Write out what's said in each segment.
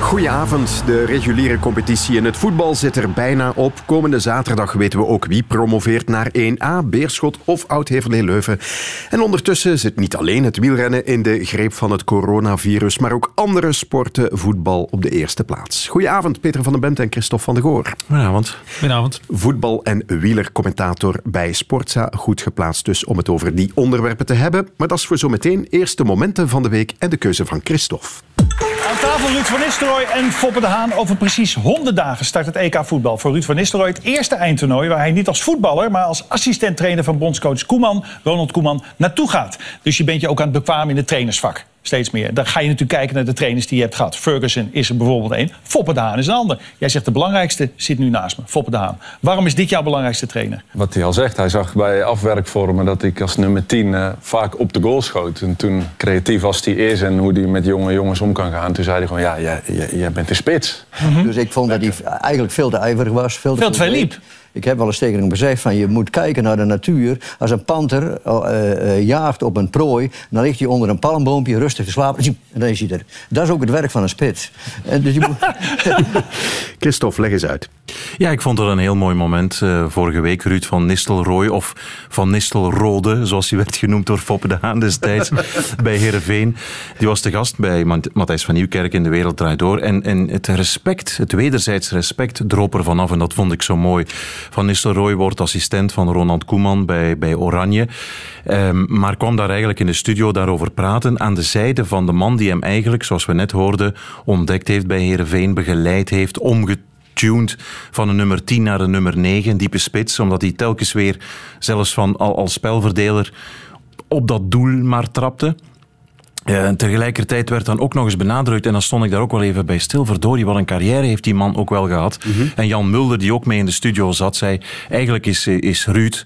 Goedenavond. De reguliere competitie in het voetbal zit er bijna op. Komende zaterdag weten we ook wie promoveert naar 1A, Beerschot of Oud-Heverlee Leuven. En ondertussen zit niet alleen het wielrennen in de greep van het coronavirus, maar ook andere sporten, voetbal op de eerste plaats. Goedenavond, Peter van den Bent en Christophe van de Goor. Goedenavond. Goedenavond. Voetbal- en wielercommentator bij Sportza. Goed geplaatst dus om het over die onderwerpen te hebben. Maar dat is voor zometeen. Eerste momenten van de week en de keuze van Christophe. Aan tafel Ruud van Nistelrooy en Foppe de Haan. Over precies 100 dagen start het EK voetbal voor Ruud van Nistelrooy. Het eerste eindtoernooi waar hij niet als voetballer... maar als assistent-trainer van bondscoach Koeman, Ronald Koeman, naartoe gaat. Dus je bent je ook aan het bekwamen in het trainersvak steeds meer. Dan ga je natuurlijk kijken naar de trainers die je hebt gehad. Ferguson is er bijvoorbeeld één. Foppe de Haan is een ander. Jij zegt de belangrijkste zit nu naast me. Foppe de Haan. Waarom is dit jouw belangrijkste trainer? Wat hij al zegt, hij zag bij afwerkvormen dat ik als nummer 10 uh, vaak op de goal schoot. En toen, creatief als hij is en hoe hij met jonge jongens om kan gaan... toen zei hij gewoon, ja, jij, jij bent de spits. Mm -hmm. Dus ik vond dat hij eigenlijk veel te ijverig was. Veel te, veel te veel liep. Ik heb wel eens tegen hem gezegd van je moet kijken naar de natuur. Als een panter uh, uh, jaagt op een prooi, dan ligt hij onder een palmboompje rustig te slapen. En dan is hij er. Dat is ook het werk van een spits. En dus je moet... Christophe, leg eens uit. Ja, ik vond dat een heel mooi moment. Uh, vorige week Ruud van Nistelrooy, of van Nistelrode, zoals hij werd genoemd door Foppe de Haan destijds, bij Heerenveen. Die was te gast bij Matthijs van Nieuwkerk in De Wereld Draait Door. En, en het respect, het wederzijds respect, droop er vanaf. En dat vond ik zo mooi. Van Nistelrooy wordt assistent van Ronald Koeman bij, bij Oranje. Um, maar kwam daar eigenlijk in de studio daarover praten aan de zijde van de man die hem eigenlijk, zoals we net hoorden, ontdekt heeft bij Heerenveen, begeleid heeft, omgetuned van een nummer 10 naar een nummer 9, een diepe spits, omdat hij telkens weer, zelfs van al, als spelverdeler, op dat doel maar trapte. Ja, en tegelijkertijd werd dan ook nog eens benadrukt, en dan stond ik daar ook wel even bij stil, verdorie, wat een carrière heeft die man ook wel gehad. Mm -hmm. En Jan Mulder, die ook mee in de studio zat, zei, eigenlijk is, is Ruud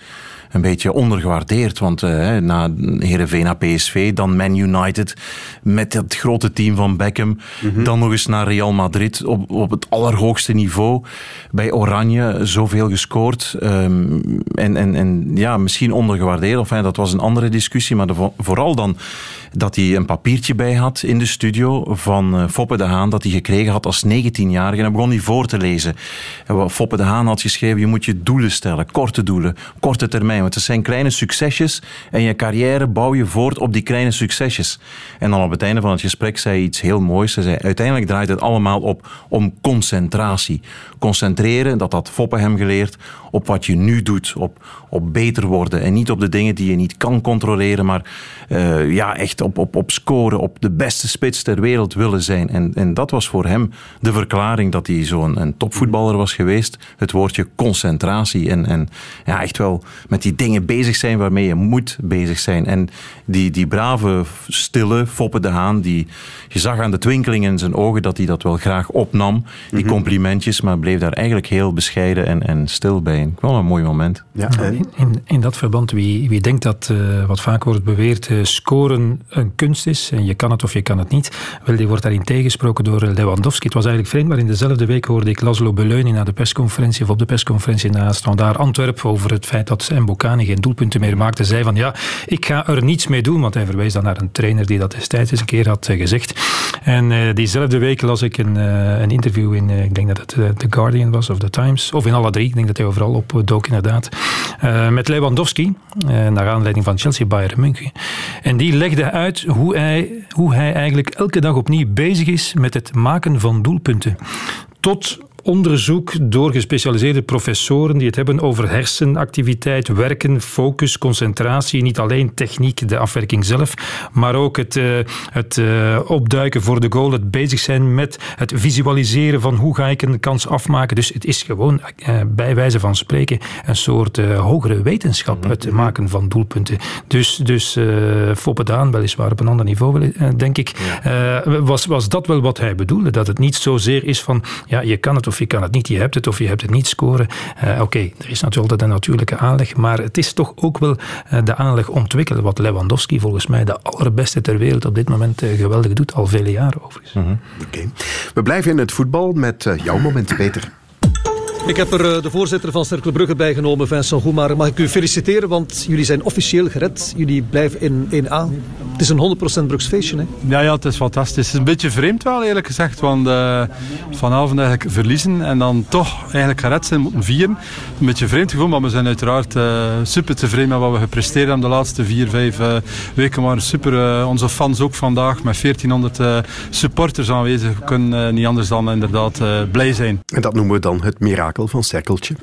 een beetje ondergewaardeerd. Want uh, na Heerenveen naar PSV, dan Man United met het grote team van Beckham. Mm -hmm. Dan nog eens naar Real Madrid op, op het allerhoogste niveau. Bij Oranje zoveel gescoord. Um, en, en, en ja, misschien ondergewaardeerd. Of, dat was een andere discussie. Maar de, vooral dan dat hij een papiertje bij had in de studio van uh, Foppe de Haan dat hij gekregen had als 19-jarige. En begon hij voor te lezen. En Foppe de Haan had geschreven, je moet je doelen stellen, korte doelen, korte termijn. Want het zijn kleine succesjes en je carrière bouw je voort op die kleine succesjes. En dan op het einde van het gesprek zei hij iets heel moois. Hij zei, uiteindelijk draait het allemaal op om concentratie. Concentreren, dat had Foppe hem geleerd, op wat je nu doet, op, op beter worden. En niet op de dingen die je niet kan controleren, maar uh, ja, echt op, op, op scoren, op de beste spits ter wereld willen zijn. En, en dat was voor hem de verklaring dat hij zo'n een topvoetballer was geweest. Het woordje concentratie. En, en ja, echt wel met die dingen bezig zijn waarmee je moet bezig zijn. En die, die brave, stille Foppe de Haan, die, je zag aan de twinkeling in zijn ogen dat hij dat wel graag opnam. Die complimentjes, maar bleef daar eigenlijk heel bescheiden en, en stil bij. Wel een mooi moment. Ja, in, in dat verband, wie, wie denkt dat, uh, wat vaak wordt beweerd, uh, scoren een kunst is en je kan het of je kan het niet, wel, die wordt daarin tegengesproken door Lewandowski. Het was eigenlijk vreemd, maar in dezelfde week hoorde ik Laszlo Beleuning na de persconferentie of op de persconferentie na Standaard Antwerp over het feit dat Mbokani geen doelpunten meer maakte, zei van ja, ik ga er niets mee doen, want hij verwees dan naar een trainer die dat destijds eens een keer had gezegd. En diezelfde week las ik een, een interview in, ik denk dat het The Guardian was of The Times, of in alle drie, ik denk dat hij overal op dook inderdaad, met Lewandowski, naar aanleiding van Chelsea Bayern München. En die legde uit hoe hij, hoe hij eigenlijk elke dag opnieuw bezig is met het maken van doelpunten. Tot onderzoek door gespecialiseerde professoren die het hebben over hersenactiviteit, werken, focus, concentratie. Niet alleen techniek, de afwerking zelf, maar ook het, uh, het uh, opduiken voor de goal, het bezig zijn met het visualiseren van hoe ga ik een kans afmaken. Dus het is gewoon, uh, bij wijze van spreken, een soort hogere wetenschap, het maken van doelpunten. Dus, dus Foppe Daan, weliswaar op een ander niveau, denk ik, was, was dat wel wat hij bedoelde. Dat het niet zozeer is van, ja, je kan het of je kan het niet, je hebt het of je hebt het niet scoren. Uh, Oké, okay, er is natuurlijk altijd een natuurlijke aanleg, maar het is toch ook wel uh, de aanleg ontwikkelen, wat Lewandowski volgens mij de allerbeste ter wereld op dit moment uh, geweldig doet, al vele jaren overigens. Mm -hmm. Oké. Okay. We blijven in het voetbal met jouw moment, Peter. Ik heb er eh, de voorzitter van Cercle Brugge bijgenomen, Vincent Goemar. Mag ik u feliciteren, want jullie zijn officieel gered. Jullie blijven in 1A. Het is een 100% Brugs feestje, hè? Ja, ja, het is fantastisch. Het is een beetje vreemd wel, eerlijk gezegd. Want uh, vanavond eigenlijk verliezen en dan toch eigenlijk gered zijn moeten vieren. Een beetje vreemd gevoel, maar we zijn uiteraard uh, super tevreden met wat we gepresteerd hebben de laatste vier, vijf weken. waren super. onze fans ook vandaag met 1400 supporters aanwezig. We kunnen niet anders dan inderdaad blij zijn. En dat noemen we dan het mirakel van Cirkeltje.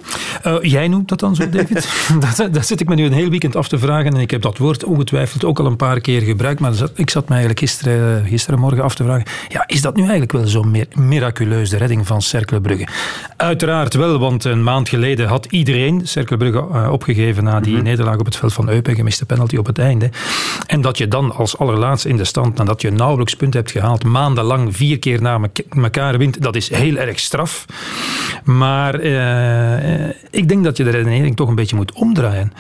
Uh, jij noemt dat dan zo, David? dat, dat zit ik me nu een heel weekend af te vragen. En ik heb dat woord ongetwijfeld ook al een paar keer gebruikt. Maar ik zat me eigenlijk gisteren, gisterenmorgen af te vragen. Ja, is dat nu eigenlijk wel zo miraculeus, de redding van Cercle Brugge? Uiteraard wel, want een maand geleden had iedereen Cercle Brugge uh, opgegeven na die mm -hmm. nederlaag op het veld van Eupen. Gemiste penalty op het einde. En dat je dan als allerlaatste in de stand, nadat je nauwelijks punten hebt gehaald, maandenlang vier keer na elkaar wint, dat is heel erg straf. Maar uh, ik denk dat je de redenering toch een beetje moet omdraaien.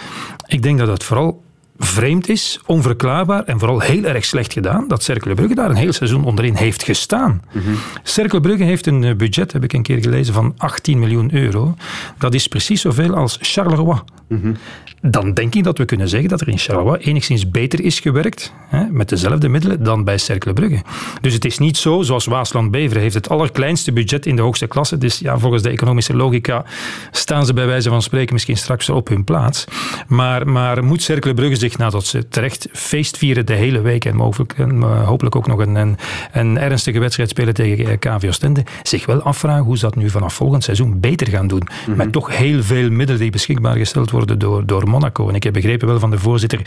Ik denk dat het vooral vreemd is, onverklaarbaar en vooral heel erg slecht gedaan dat Cercle Brugge daar een heel seizoen onderin heeft gestaan. Mm. Cercle Brugge heeft een eh, budget, heb ik een keer gelezen, van 18 miljoen euro. Dat is precies zoveel als Charleroi. Dan denk ik dat we kunnen zeggen dat er in Charleroi enigszins beter is gewerkt, hè, met dezelfde middelen, dan bij Cercle Brugge. Dus het is niet zo, zoals Waasland-Beveren heeft het allerkleinste budget in de hoogste klasse. Dus ja, volgens de economische logica staan ze bij wijze van spreken misschien straks op hun plaats. Maar, maar moet Cercle Brugge zich nadat ze terecht feest vieren de hele week en mogelijk, en, uh, hopelijk ook nog een, een, een, ernstige wedstrijd spelen tegen KV Oostende, zich wel afvragen hoe ze dat nu vanaf volgend seizoen beter gaan doen. Mm -hmm. Met toch heel veel middelen die beschikbaar gesteld worden door, door Monaco. En ik heb begrepen wel van de voorzitter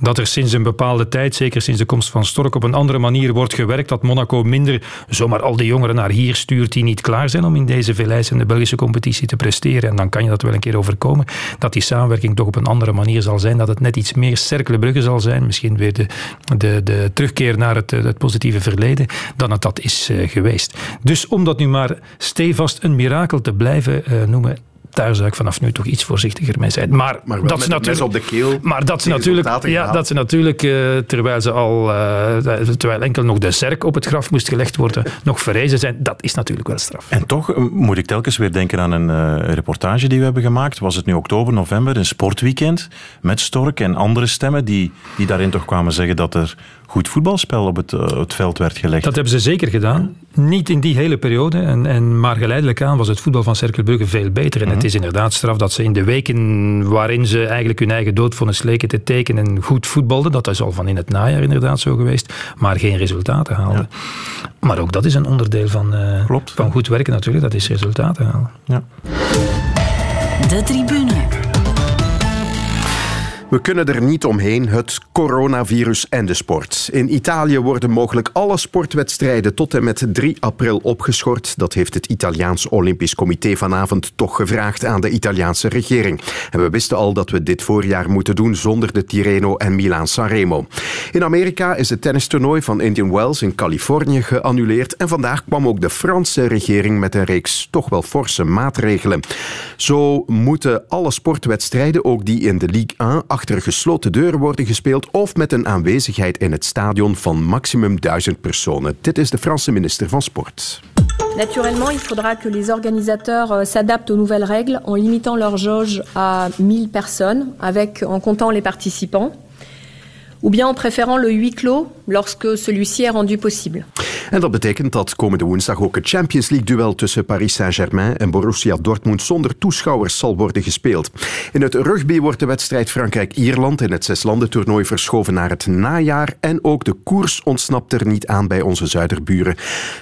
dat er sinds een bepaalde tijd, zeker sinds de komst van Stork, op een andere manier wordt gewerkt. Dat Monaco minder zomaar al die jongeren naar hier stuurt die niet klaar zijn om in deze veeleisende Belgische competitie te presteren. En dan kan je dat wel een keer overkomen. Dat die samenwerking toch op een andere manier zal zijn. Dat het net iets meer Cercle Brugge zal zijn. Misschien weer de, de, de terugkeer naar het, het positieve verleden. Dan het dat is uh, geweest. Dus om dat nu maar stevast een mirakel te blijven uh, noemen daar zou ik vanaf nu toch iets voorzichtiger mee zijn. Maar, maar dat ze natuurlijk op de keel. Maar dat ze natuurlijk, ja, dat ze natuurlijk uh, terwijl ze al, uh, terwijl enkel nog de zerk op het graf moest gelegd worden, nog verrezen zijn, dat is natuurlijk wel straf. En toch moet ik telkens weer denken aan een uh, reportage die we hebben gemaakt. Was het nu oktober, november, een sportweekend met Stork en andere stemmen die, die daarin toch kwamen zeggen dat er goed voetbalspel op het, uh, het, veld werd gelegd. Dat hebben ze zeker gedaan. Niet in die hele periode, en, en, maar geleidelijk aan was het voetbal van Cercle Brugge veel beter. En mm -hmm. het is inderdaad straf dat ze in de weken waarin ze eigenlijk hun eigen doodvonnis leken te tekenen goed voetbalden, dat is al van in het najaar inderdaad zo geweest, maar geen resultaten haalden. Ja. Maar ook dat is een onderdeel van, uh, Klopt. van goed werken natuurlijk, dat is resultaten halen. Ja. De tribune. We kunnen er niet omheen, het coronavirus en de sport. In Italië worden mogelijk alle sportwedstrijden tot en met 3 april opgeschort. Dat heeft het Italiaans Olympisch Comité vanavond toch gevraagd aan de Italiaanse regering. En we wisten al dat we dit voorjaar moeten doen zonder de Tirreno en Milaan-Sanremo. In Amerika is het tennistoernooi van Indian Wells in Californië geannuleerd en vandaag kwam ook de Franse regering met een reeks toch wel forse maatregelen. Zo moeten alle sportwedstrijden, ook die in de Ligue 1, achter gesloten deuren worden gespeeld of met een aanwezigheid in het stadion van maximum duizend personen. Dit is de Franse minister van Sport. Naturellement, il faudra que les organisateurs euh, s'adaptent aux nouvelles règles en limitant leur jauge à 1000 personnes, avec, en comptant les participants, ou bien en préférant le huis clos lorsque celui-ci est rendu possible. En dat betekent dat komende woensdag ook het Champions League-duel tussen Paris Saint-Germain en Borussia Dortmund zonder toeschouwers zal worden gespeeld. In het rugby wordt de wedstrijd Frankrijk-Ierland in het zeslandentoernooi verschoven naar het najaar en ook de koers ontsnapt er niet aan bij onze zuiderburen.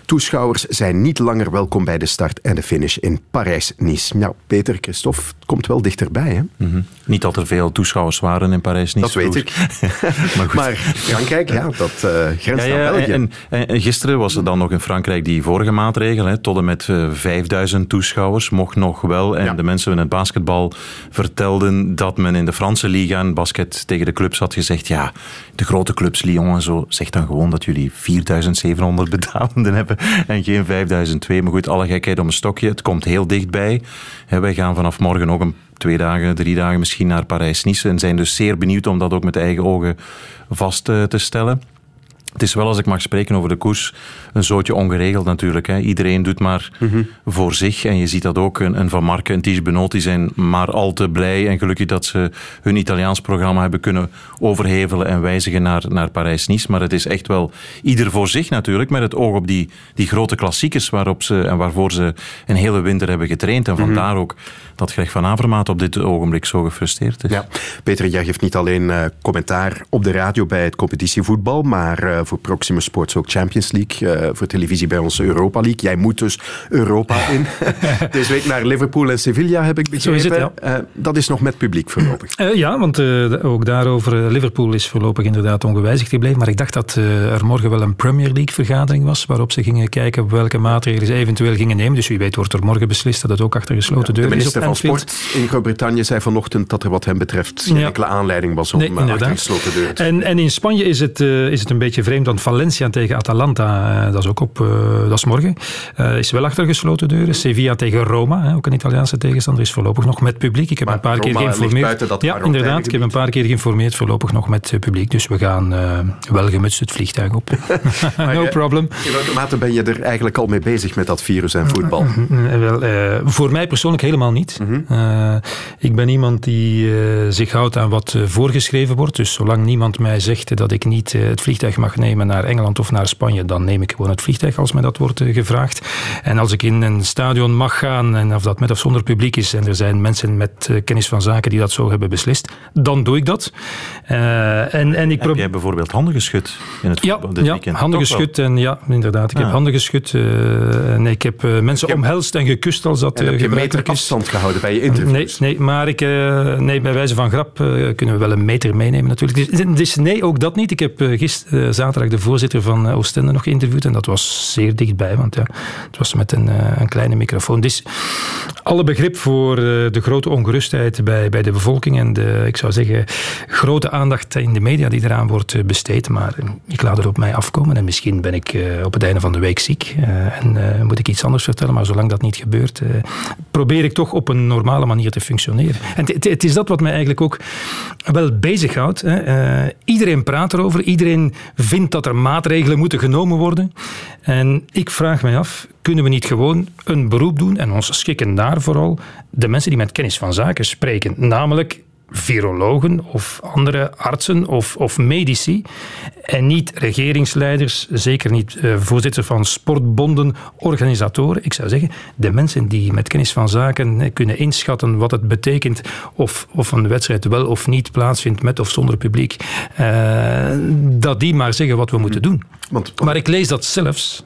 Toeschouwers zijn niet langer welkom bij de start en de finish in Parijs-Nice. Nou, Peter, Christophe, het komt wel dichterbij, hè? Mm -hmm. Niet dat er veel toeschouwers waren in Parijs-Nice. Dat weet ik. maar, goed. maar Frankrijk, ja, dat uh, grenst ja, ja, aan België. En, en, en gisteren was er dan nog in Frankrijk die vorige maatregel. Hè, tot en met uh, 5000 toeschouwers mocht nog wel. En ja. de mensen in het basketbal vertelden dat men in de Franse liga en basket tegen de clubs had gezegd ja, de grote clubs Lyon en zo, zegt dan gewoon dat jullie 4700 betalenden hebben en geen 5002. Maar goed, alle gekheid om een stokje. Het komt heel dichtbij. Hè, wij gaan vanaf morgen ook een twee dagen, drie dagen misschien naar Parijs-Nice en zijn dus zeer benieuwd om dat ook met eigen ogen vast uh, te stellen. Het is wel, als ik mag spreken over de koers, een zootje ongeregeld natuurlijk. Hè. Iedereen doet maar voor zich. En je ziet dat ook. Een, een Van Marken en Ties Benoot die zijn maar al te blij en gelukkig dat ze hun Italiaans programma hebben kunnen overhevelen en wijzigen naar, naar Parijs-Nice. Maar het is echt wel ieder voor zich natuurlijk, met het oog op die, die grote klassiekers waarop ze, en waarvoor ze een hele winter hebben getraind. En vandaar ook dat Greg van Avermaat op dit ogenblik zo gefrustreerd is. Ja, Peter, jij geeft niet alleen eh, commentaar op de radio bij het competitievoetbal, maar eh, voor Proximus Sports ook Champions League, eh, voor televisie bij ons Europa League. Jij moet dus Europa in. Deze week naar Liverpool en Sevilla heb ik begrepen. Zo is het, Eh, dat is nog met publiek voorlopig. Eh, ja, want eh, ook daarover, Liverpool is voorlopig inderdaad ongewijzigd gebleven. Maar ik dacht dat eh, er morgen wel een Premier League vergadering was, waarop ze gingen kijken op welke maatregelen ze eventueel gingen nemen. Dus wie weet wordt er morgen beslist dat het ook achter gesloten De deuren is van. Sport in Groot-Brittannië zei vanochtend dat er wat hem betreft geen Ja. enkele aanleiding was om Nee, eh, achter gesloten deuren te En, en in Spanje is het, eh, is het een beetje vreemd, want Valencia tegen Atalanta, eh, dat is ook op, dat is morgen, is wel achter gesloten deuren. Sevilla tegen Roma, ook een Italiaanse tegenstander, is voorlopig nog met publiek. Ik heb Maar een paar keer Roma geïnformeerd. dat ja, inderdaad. Ik heb een paar keer geïnformeerd, voorlopig nog met publiek. Dus we gaan wel gemutst het vliegtuig op. no problem. In welke mate ben je er eigenlijk al mee bezig met dat virus en voetbal? Wel, voor mij persoonlijk helemaal niet. Mhm. Eh, ik ben iemand die eh, zich houdt aan wat eh, voorgeschreven wordt. Dus zolang niemand mij zegt dat ik niet het vliegtuig mag nemen naar Engeland of naar Spanje, dan neem ik gewoon het vliegtuig als mij dat wordt gevraagd. En als ik in een stadion mag gaan, en of dat met of zonder publiek is, en er zijn mensen met kennis van zaken die dat zo hebben beslist, dan doe ik dat. En, en ik Heb jij bijvoorbeeld handen geschud in het Ja, voetbal dit ja weekend? handen Toch wel? geschud. En ja, inderdaad. Ik heb Ah. handen geschud. en ik heb mensen omhelst en gekust als dat meter gebruikelijk is. afstand gehouden bij je? Nee, nee maar ik, eh, nee, bij wijze van grap eh, kunnen we wel een meter meenemen natuurlijk. Dus, nee, ook dat niet. Ik heb uh, gisteren, zaterdag de voorzitter van Oostende nog geïnterviewd en dat was zeer dichtbij, want ja, het was met een, een kleine microfoon. Dus alle begrip voor de grote ongerustheid bij, bij de bevolking en de, ik zou zeggen, grote aandacht in de media die eraan wordt besteed. Maar ik laat het op mij afkomen en misschien ben ik op het einde van de week ziek en moet ik iets anders vertellen. Maar zolang dat niet gebeurt, probeer ik toch op een normale manier te functioneren. En het, is dat wat mij eigenlijk ook wel bezighoudt. Hè. Uh, iedereen praat erover, iedereen vindt dat er maatregelen moeten genomen worden. En ik vraag mij af, kunnen we niet gewoon een beroep doen en ons schikken naar vooral de mensen die met kennis van zaken spreken, namelijk virologen of andere artsen of, of medici en niet regeringsleiders, zeker niet uh, voorzitter van sportbonden, organisatoren. Ik zou zeggen, de mensen die met kennis van zaken kunnen inschatten wat het betekent of, of een wedstrijd wel of niet plaatsvindt met of zonder publiek, uh, dat die maar zeggen wat we moeten doen. Want, maar ik lees dat zelfs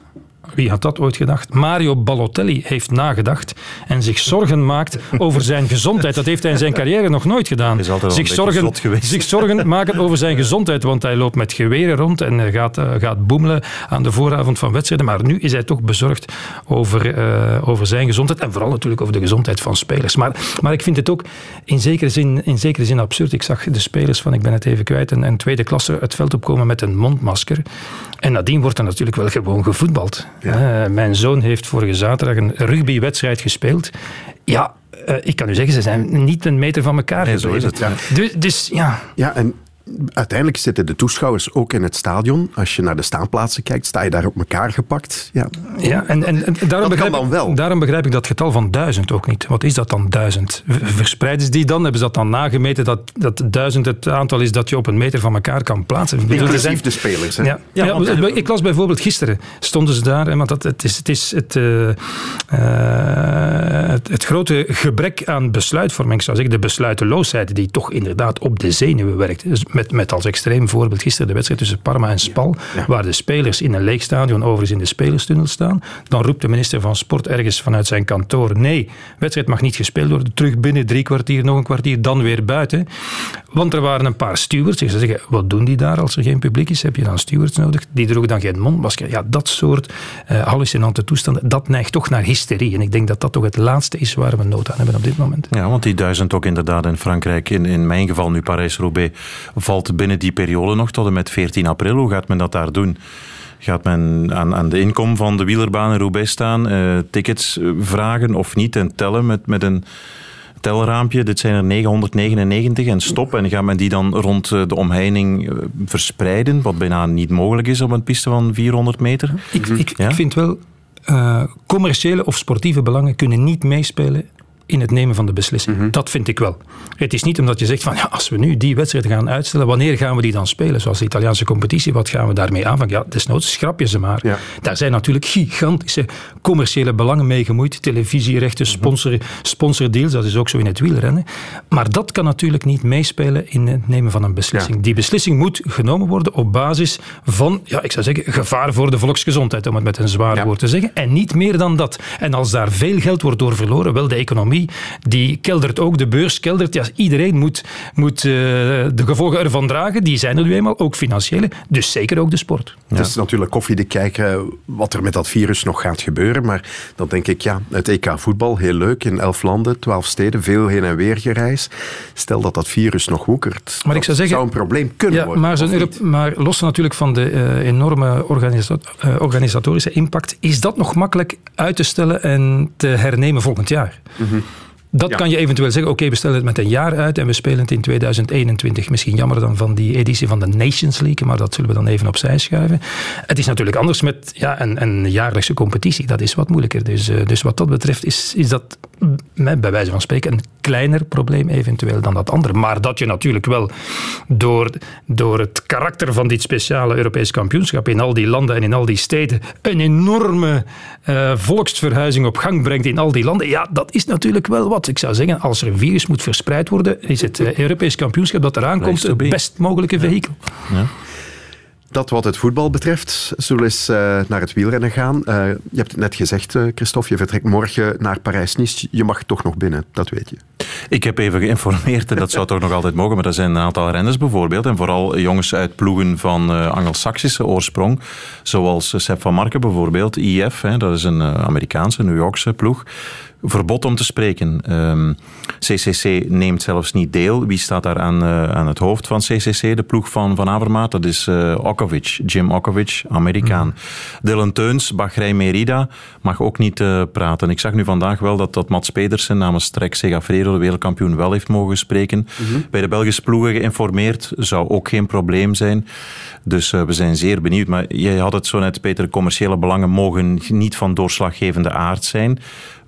wie had dat ooit gedacht? Mario Balotelli heeft nagedacht en zich zorgen maakt over zijn gezondheid. Dat heeft hij in zijn carrière nog nooit gedaan. Zich zorgen, zich zorgen maken over zijn gezondheid, want hij loopt met geweren rond en gaat, uh, gaat boemelen aan de vooravond van wedstrijden. Maar nu is hij toch bezorgd over, uh, over zijn gezondheid en vooral natuurlijk over de gezondheid van spelers. Maar, maar ik vind het ook in zekere, zin, in zekere zin absurd. Ik zag de spelers van, ik ben het even kwijt, een, een tweede klasse het veld opkomen met een mondmasker. En nadien wordt er natuurlijk wel gewoon gevoetbald. Ja. Uh, mijn zoon heeft vorige zaterdag een rugbywedstrijd gespeeld. Ja, uh, ik kan u zeggen, ze zijn niet een meter van elkaar nee, zo is het. Ja. Dus, dus ja. Ja, en uiteindelijk zitten de toeschouwers ook in het stadion. Als je naar de staanplaatsen kijkt, sta je daar op elkaar gepakt. Ja, ja en, en, en daarom, dat begrijp, dan wel. daarom begrijp ik dat getal van duizend ook niet. Wat is dat dan duizend? Verspreiden ze die dan? Hebben ze dat dan nagemeten dat, dat duizend het aantal is dat je op een meter van elkaar kan plaatsen? Inclusief zijn... de spelers. Hè? Ja, ja, ja want, ik las bijvoorbeeld gisteren, stonden ze daar, want dat, het is het, is het, uh, uh, het, het, grote gebrek aan besluitvorming, zou zeggen, de besluiteloosheid die toch inderdaad op de zenuwen werkt. Dus met, met als extreem voorbeeld gisteren de wedstrijd tussen Parma en Spal, ja, waar de spelers in een leeg stadion overigens in de spelerstunnel staan. Dan roept de minister van Sport ergens vanuit zijn kantoor, nee, wedstrijd mag niet gespeeld worden, terug binnen drie kwartier, nog een kwartier, dan weer buiten. Want er waren een paar stewards. Zou zeggen, wat doen die daar als er geen publiek is? Heb je dan stewards nodig? Die droegen dan geen mondmasker. Ja, dat soort uh, hallucinante toestanden, dat neigt toch naar hysterie. En ik denk dat dat toch het laatste is waar we nood aan hebben op dit moment. Ja, want die duizend ook inderdaad in Frankrijk, in, in mijn geval nu Parijs-Roubaix, valt binnen die periode nog tot en met 14 april. Hoe gaat men dat daar doen? Gaat men aan, aan de inkom van de wielerbaan in Roubaix staan, uh, tickets vragen of niet en tellen met, met een telraampje, dit zijn er 999 en stop. En gaat men die dan rond eh, de omheining eh, verspreiden, wat bijna niet mogelijk is op een piste van 400 meter? Ik, ik, ik vind wel, uh, commerciële of sportieve belangen kunnen niet meespelen in het nemen van de beslissing. Mhm. Dat vind ik wel. Het is niet omdat je zegt van ja, als we nu die wedstrijd gaan uitstellen, wanneer gaan we die dan spelen? Zoals de Italiaanse competitie, wat gaan we daarmee aanvangen? Ja, desnoods schrap je ze maar. Ja. Daar zijn natuurlijk gigantische commerciële belangen mee gemoeid. Televisierechten, Mhm. sponsor, sponsordeals, dat is ook zo in het wielrennen. Maar dat kan natuurlijk niet meespelen in het nemen van een beslissing. Die beslissing moet genomen worden op basis van, ja, ik zou zeggen, gevaar voor de volksgezondheid, om het met een zwaar Ja. woord te zeggen. En niet meer dan dat. En als daar veel geld wordt door verloren, wel de economie, die keldert ook, de beurs keldert. Ja, iedereen moet, moet eh, de gevolgen ervan dragen. Die zijn er nu eenmaal, ook financiële. Dus zeker ook de sport. Het is natuurlijk koffie te kijken wat er met dat virus nog gaat gebeuren. Maar dan denk ik, ja, het EK voetbal, heel leuk. In elf landen, twaalf steden, veel heen en weer gereisd. Stel dat dat virus nog woekert. Maar ik zou zeggen- zou een probleem kunnen Ja, worden. maar, zo'n Europe- maar los natuurlijk van de eh, enorme organisa- eh, organisatorische impact, is dat nog makkelijk uit te stellen en te hernemen volgend jaar. Dat Ja. kan je eventueel zeggen, oké, we stellen het met een jaar uit en we spelen het in 2021. Misschien jammer dan van die editie van de Nations League, maar dat zullen we dan even opzij schuiven. Het is natuurlijk anders met ja, een, een jaarlijkse competitie. Dat is wat moeilijker. Dus, eh, dus wat dat betreft is, is dat bij wijze van spreken een kleiner probleem eventueel dan dat andere. Maar dat je natuurlijk wel door, door het karakter van dit speciale Europees kampioenschap in al die landen en in al die steden een enorme eh, volksverhuizing op gang brengt in al die landen. Ja, dat is natuurlijk wel wat. Ik zou zeggen, als er een virus moet verspreid worden, is het eh, Europees kampioenschap dat eraan komt het best mogelijke vehikel. Dat wat het voetbal betreft, zullen eens eh, naar het wielrennen gaan. Eh, je hebt het net gezegd, eh, Christophe, je vertrekt morgen naar Parijs-Nice. Je mag toch nog binnen, dat weet je. Ik heb even geïnformeerd, en dat zou toch nog altijd mogen, maar er zijn een aantal renners bijvoorbeeld, en vooral jongens uit ploegen van Angelsaksische oorsprong, zoals Sepp van Marken bijvoorbeeld, IF, hè, dat is een Amerikaanse, New Yorkse ploeg. Verbod om te spreken. Ehm, CCC neemt zelfs niet deel. Wie staat daar aan, aan het hoofd van CCC? De ploeg van Van Avermaat, dat is eh Okovic, Jim Okovic, Amerikaan. Dylan Teuns, Bahrein Merida, mag ook niet eh, praten. Ik zag nu vandaag wel dat, dat Mats Pedersen namens Trek Segafredo, de wereldkampioen, wel heeft mogen spreken. Bij de Belgische ploegen geïnformeerd, zou ook geen probleem zijn. Dus eh, we zijn zeer benieuwd. Maar jij had het zo net, Peter, commerciële belangen mogen niet van doorslaggevende aard zijn.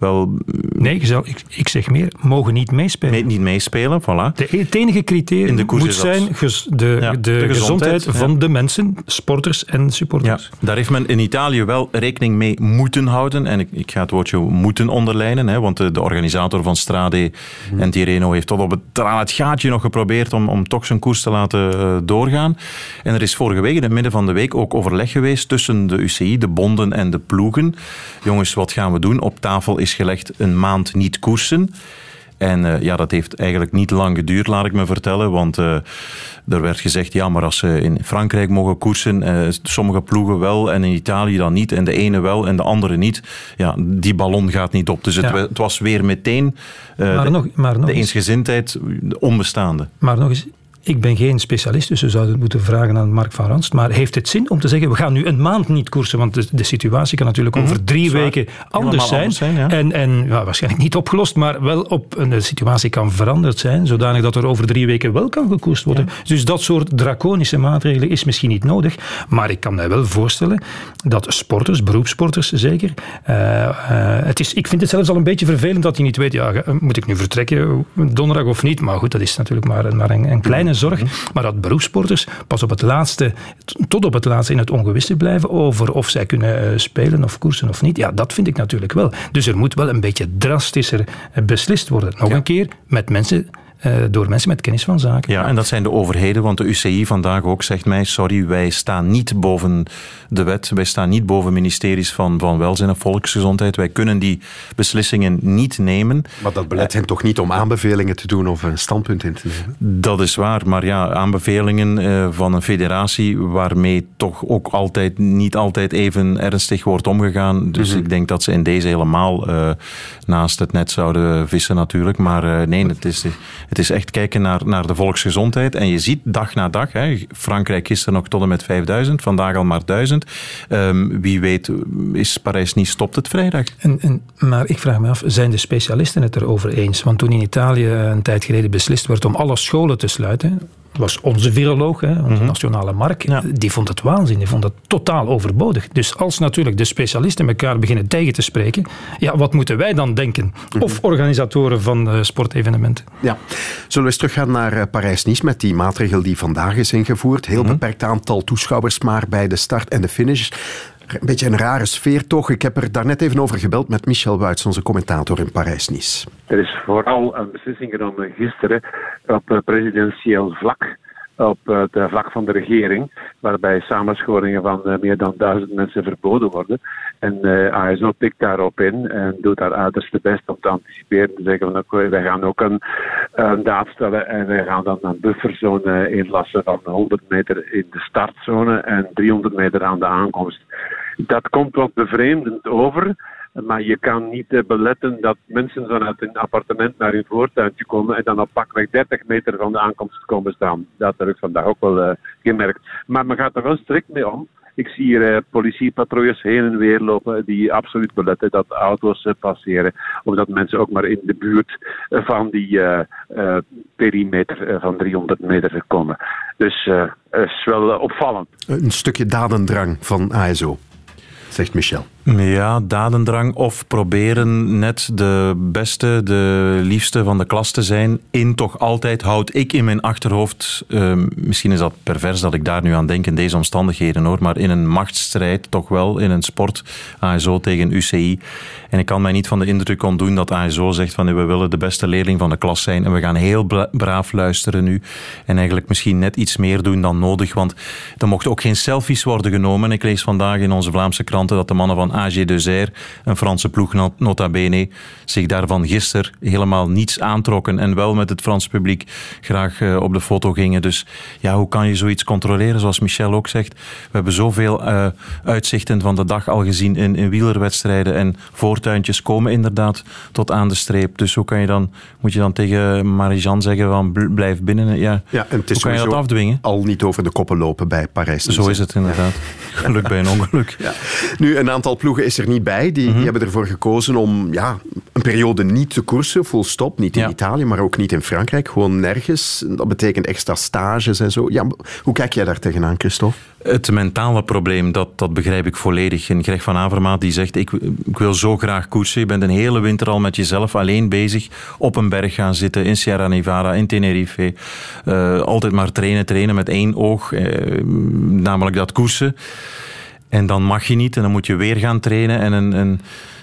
Wel, Nee, ik, ik, ik zeg meer, mogen niet meespelen. mee- niet meespelen, voilà. De, het enige criterium moet zijn de, Ja, de, de gezondheid, gezondheid, ja. van de mensen, sporters en Ja, supporters. daar heeft men in Italië wel rekening mee moeten houden. En ik, ik ga het woordje moeten onderlijnen, hè, want de, de organisator van Strade en Tirreno heeft tot op het, aan het gaatje nog geprobeerd om, om toch zijn koers te laten eh, doorgaan. En er is vorige week, in het midden van de week, ook overleg geweest tussen de UCI, de bonden en de ploegen. Jongens, wat gaan we doen? Op tafel is gelegd een maand niet koersen. En eh, ja, dat heeft eigenlijk niet lang geduurd, laat ik me vertellen. Want eh, er werd gezegd, ja, maar als ze in Frankrijk mogen koersen, eh, sommige ploegen wel en in Italië dan niet. En de ene wel en de andere niet. Ja, die ballon gaat niet op. Dus het, Ja. wa- het was weer meteen Maar de, nog- maar nog de eens. eensgezindheid onbestaande. Maar nog eens, ik ben geen specialist, dus we zouden het moeten vragen aan Mark van Ranst. Maar heeft het zin om te zeggen, we gaan nu een maand niet koersen? Want de, de situatie kan natuurlijk over drie zwaar. weken anders zijn. anders zijn, ja. En, en ja, waarschijnlijk niet opgelost, maar wel op een de situatie kan veranderd zijn. Zodanig dat er over drie weken wel kan gekoerst worden. Dus dat soort draconische maatregelen is misschien niet nodig. Maar ik kan mij wel voorstellen dat sporters, beroepssporters zeker. eh, eh, het is, ik vind het zelfs al een beetje vervelend dat je niet weet, ja, ga- moet ik nu vertrekken donderdag of niet? Maar goed, dat is natuurlijk maar, maar een, een kleine zorg. Maar dat beroepssporters pas op het laatste, tot op het laatste in het ongewisse blijven over of zij kunnen eh, spelen of koersen of niet. Ja, dat vind ik natuurlijk wel. Dus er moet wel een beetje drastischer eh, beslist worden. Nog een keer met mensen, door mensen met kennis van zaken. Ja, en dat zijn de overheden, want de UCI vandaag ook zegt mij, sorry, wij staan niet boven de wet, wij staan niet boven ministeries van, van Welzijn en Volksgezondheid, wij kunnen die beslissingen niet nemen. Maar dat belet hen toch niet om aanbevelingen te doen of een standpunt in te nemen? Dat is waar, maar ja, aanbevelingen eh, van een federatie waarmee toch ook altijd, niet altijd even ernstig wordt omgegaan. Dus ik denk dat ze in deze helemaal eh, naast het net zouden vissen natuurlijk. Maar eh, nee, het is, Het is echt kijken naar, naar de volksgezondheid. En je ziet dag na dag, hè, Frankrijk gisteren nog tot en met 5000, vandaag al maar 1000. Ehm, wie weet is Parijs niet stopt het vrijdag. En, en, maar ik vraag me af, zijn de specialisten het erover eens? Want toen in Italië een tijd geleden beslist werd om alle scholen te sluiten, was onze viroloog, hè, onze Mhm. nationale Mark, die vond het waanzin, die vond het totaal overbodig. Dus als natuurlijk de specialisten elkaar beginnen tegen te spreken, ja, wat moeten wij dan denken? Mhm. Of organisatoren van eh, sportevenementen. Ja. Zullen we eens teruggaan naar eh, Parijs-Nice met die maatregel die vandaag is ingevoerd? Heel beperkt aantal toeschouwers, maar bij de start en de finish. Een beetje een rare sfeer toch. Ik heb er daarnet even over gebeld met Michel Wuits, onze commentator in Parijs-Nice. Er is vooral een beslissing genomen gisteren op eh, presidentieel vlak, op het vlak van de regering, waarbij samenscholingen van eh, meer dan duizend mensen verboden worden. En eh ASO pikt daarop in en doet haar uiterste best om te anticiperen. Te zeggen van oké, wij gaan ook een, een daad stellen en wij gaan dan een bufferzone inlassen van 100 meter in de startzone en 300 meter aan de aankomst. Dat komt wat bevreemdend over. Maar je kan niet eh, beletten dat mensen vanuit een appartement naar hun voortuintje komen en dan op pakweg 30 meter van de aankomst komen staan. Dat heb ik vandaag ook wel eh, gemerkt. Maar men gaat er wel strikt mee om. Ik zie hier eh, politiepatrouilles heen en weer lopen die absoluut beletten dat auto's passeren. Of dat mensen ook maar in de buurt van die perimeter van 300 meter komen. Dus het is wel opvallend. Een stukje dadendrang van ASO, zegt Michel. Ja, dadendrang of proberen net de beste, de liefste van de klas te zijn. In toch altijd houd ik in mijn achterhoofd, eh, misschien is dat pervers dat ik daar nu aan denk in deze omstandigheden hoor, maar in een machtsstrijd toch wel, in een sport, ASO tegen UCI. En ik kan mij niet van de indruk ontdoen dat ASO zegt van we willen de beste leerling van de klas zijn en we gaan heel bra- braaf luisteren nu. En eigenlijk misschien net iets meer doen dan nodig, want er mochten ook geen selfies worden genomen. Ik lees vandaag in onze Vlaamse kranten dat de mannen van AG Deuxer, een Franse ploeg not- nota bene, zich daarvan gisteren helemaal niets aantrokken en wel met het Franse publiek graag eh, op de foto gingen. Dus ja, hoe kan je zoiets controleren, zoals Michel ook zegt? We hebben zoveel eh, uitzichten van de dag al gezien in, in wielerwedstrijden en voortuintjes komen inderdaad tot aan de streep. Dus hoe kan je dan, moet je dan tegen Marie-Jeanne zeggen van bl- blijf binnen? Ja, Ja, en het is hoe kan je dat afdwingen? al niet over de koppen lopen bij Parijs. Zo is het inderdaad. Geluk bij een ongeluk. Ja. Nu, een aantal ploegen is er niet bij. Die, Mhm. die hebben ervoor gekozen om ja, een periode niet te koersen, full stop. Niet in Ja. Italië, maar ook niet in Frankrijk. Gewoon nergens. Dat betekent extra stages en zo. Ja, hoe kijk jij daar tegenaan, Christophe? Het mentale probleem, dat, dat begrijp ik volledig. En Greg van Avermaat die zegt, ik, ik wil zo graag koersen. Je bent een hele winter al met jezelf alleen bezig. Op een berg gaan zitten, in Sierra Nevada, in Tenerife. Eh, altijd maar trainen, trainen met één oog. eh, namelijk dat koersen. En dan mag je niet en dan moet je weer gaan trainen en een... een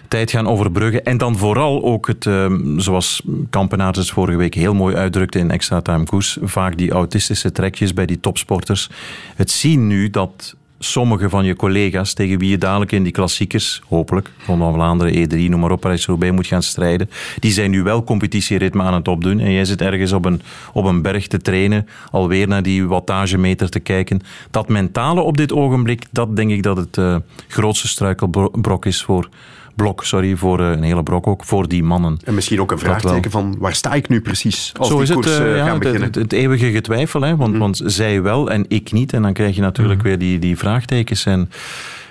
tijd gaan overbruggen. En dan vooral ook het, eh, zoals Kampenaars het vorige week heel mooi uitdrukte in Extra Time Koers, vaak die autistische trekjes bij die topsporters. Het zien nu dat sommige van je collega's tegen wie je dadelijk in die klassiekers, hopelijk, van Vlaanderen, E3, noem maar op, moet gaan strijden, die zijn nu wel competitieritme aan het opdoen en jij zit ergens op een, op een berg te trainen, alweer naar die wattagemeter te kijken. Dat mentale op dit ogenblik, dat denk ik dat het eh, grootste struikelbrok is voor blok, sorry, voor eh, een hele brok ook, voor die mannen. En misschien ook een vraagteken van waar sta ik nu precies als Zo die is het, koers eh, eh, ja, gaan het, beginnen? het, het eeuwige getwijfel, hè, want, want zij wel en ik niet. En dan krijg je natuurlijk weer die, die vraagtekens. En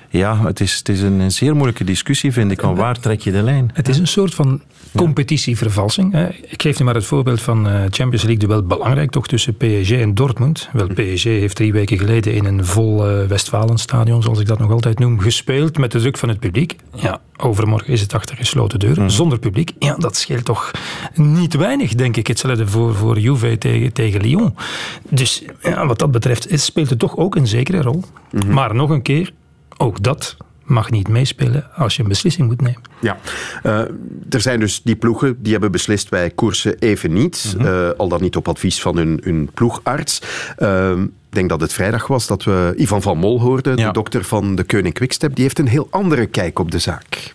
ja, het is, het is een, een zeer moeilijke discussie, vind ik. Van waar trek je de lijn? Het is een soort van competitievervalsing. hè. Ik geef nu maar het voorbeeld van eh, Champions League duel belangrijk toch tussen PSG en Dortmund. Wel, PSG heeft drie weken geleden in een vol eh, Westfalenstadion, zoals ik dat nog altijd noem, gespeeld met de druk van het publiek. Ja, overmorgen is het achter gesloten deuren, zonder publiek. Ja, dat scheelt toch niet weinig, denk ik. Hetzelfde voor, voor Juve tegen, tegen Lyon. Dus ja, wat dat betreft is- speelt het toch ook een zekere rol. Maar nog een keer, ook dat mag niet meespelen als je een beslissing moet nemen. Ja, Eh, er zijn dus die ploegen die hebben beslist wij koersen even niet. Mhm. eh, al dan niet op advies van hun, hun ploegarts. Eh, ik denk dat het vrijdag was dat we Ivan van Mol hoorden, de dokter van de Koning Quickstep. Die heeft een heel andere kijk op de zaak.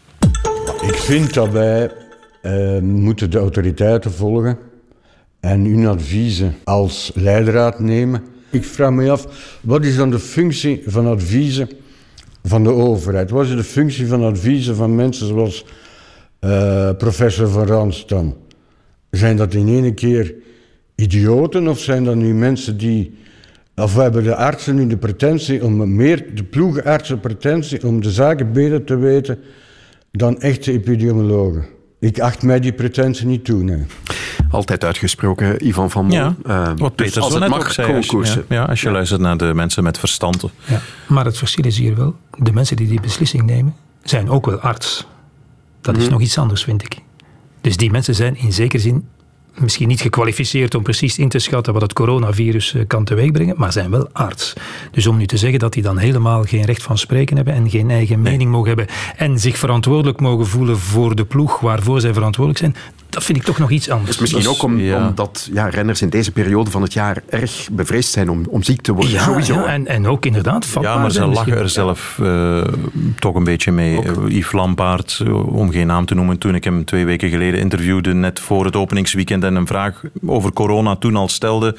Ik vind dat wij eh, moeten de autoriteiten volgen en hun adviezen als leidraad nemen. Ik vraag me af, wat is dan de functie van adviezen van de overheid? Wat is de functie van adviezen van mensen zoals eh, professor Van Ranstam? Zijn dat in ene keer idioten of zijn dat nu mensen die. Of hebben de artsen nu de pretentie om meer, de ploegartsen pretentie om de zaken beter te weten dan echte epidemiologen? Ik acht mij die pretentie niet toe. Altijd uitgesproken, Ivan van Mol. Ja, Uh, wat Peter dus als het net mag, ook zei, als je, ja, als je luistert naar de mensen met verstand. Ja. Maar het verschil is hier wel, de mensen die die beslissing nemen, zijn ook wel arts. Dat is Mhm. nog iets anders, vind ik. Dus die mensen zijn in zekere zin misschien niet gekwalificeerd om precies in te schatten wat het coronavirus eh, kan teweegbrengen, maar zijn wel arts. Dus om nu te zeggen dat die dan helemaal geen recht van spreken hebben en geen eigen mening mogen hebben en zich verantwoordelijk mogen voelen voor de ploeg waarvoor zij verantwoordelijk zijn, dat vind ik toch nog iets anders. Dus misschien ook om, ja. omdat ja, renners in deze periode van het jaar erg bevreesd zijn om, om ziek te worden. Ja, Sowieso. ja, en, en ook inderdaad Ja, maar ze lachen er zelf eh, toch een beetje mee. Eh, Yves Lampaard, om geen naam te noemen, toen ik hem twee weken geleden interviewde, net voor het openingsweekend en een vraag over corona toen al stelde,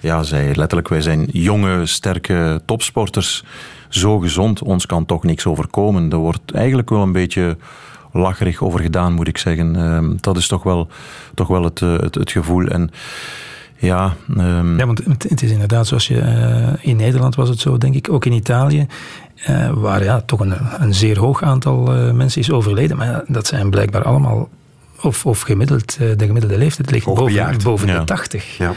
ja, zei letterlijk, wij zijn jonge, sterke topsporters, zo gezond, ons kan toch niks overkomen. Er wordt eigenlijk wel een beetje lacherig over gedaan, moet ik zeggen. Ehm, dat is toch wel, toch wel het, eh, het, gevoel. En ja, ehm, Ja, want het is inderdaad zoals je... eh, in Nederland was het zo, denk ik. Ook in Italië. eh, waar ja, toch een, een zeer hoog aantal mensen is overleden. Maar dat zijn blijkbaar allemaal... Of, of gemiddeld, eh, de gemiddelde leeftijd ligt boven, boven Ja. de 80. Ja.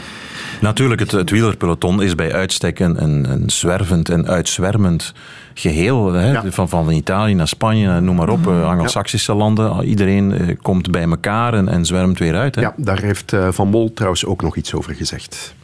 Natuurlijk, het, het wielerpeloton is bij uitstek een, een, een zwervend en uitzwermend geheel. Hè? Ja. Van, van Italië naar Spanje, noem maar op, eh, Anglo-Saxische landen. Iedereen eh, komt bij elkaar en, en zwermt weer uit. Hè? Ja, daar heeft eh, Van Mol trouwens ook nog iets over gezegd.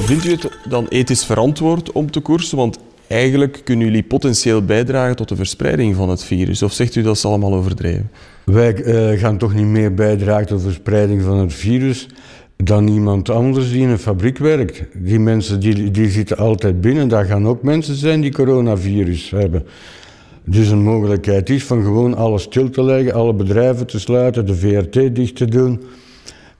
Vindt u het dan ethisch verantwoord om te koersen? Want eigenlijk kunnen jullie potentieel bijdragen tot de verspreiding van het virus. Of zegt u dat is allemaal overdreven? Wij eh, gaan toch niet meer bijdragen tot de verspreiding van het virus dan iemand anders die in een fabriek werkt. Die mensen die, die zitten altijd binnen. Daar gaan ook mensen zijn die coronavirus hebben. Dus een mogelijkheid is van gewoon alles stil te leggen, alle bedrijven te sluiten, de VRT dicht te doen.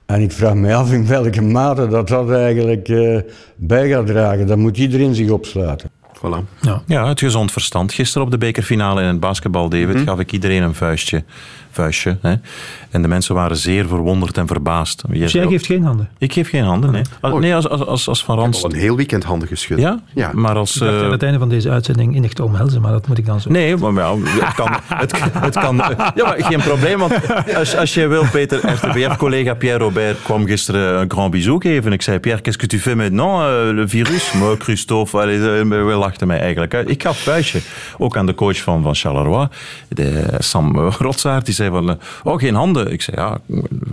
En ik vraag me af in welke mate dat dat eigenlijk eh, bij gaat dragen. Dan moet iedereen zich opsluiten. Voilà. Ja. Ja, het gezond verstand. Gisteren op de bekerfinale in het basketbal, David, Mhm. gaf ik iedereen een vuistje. Vuistje hè? En de mensen waren zeer verwonderd en verbaasd. Je- Dus jij geeft geen handen? Ik geef geen handen, nee. Als, Oh. nee, als, als, als, als Van Ik heb Rans... al een heel weekend handen geschud. Ja? Ja. Maar als... Ik dacht eh, aan het einde van deze uitzending in te omhelzen, maar dat moet ik dan zo... Nee, maar ja, het kan. Het, het kan ja, maar geen probleem. Want als, als je wil, Peter, RTBF-collega Pierre Robert kwam gisteren een grand bisou geven. Ik zei, Pierre, qu'est-ce que tu fais maintenant, euh, le virus? Maar Christophe, allez, we lachten mij eigenlijk uit. Ik gaf vuistje. Ook aan de coach van, van Charleroi, de Sam Rotsaert, die zei van, eh, oh, geen handen. Ik zei, ja,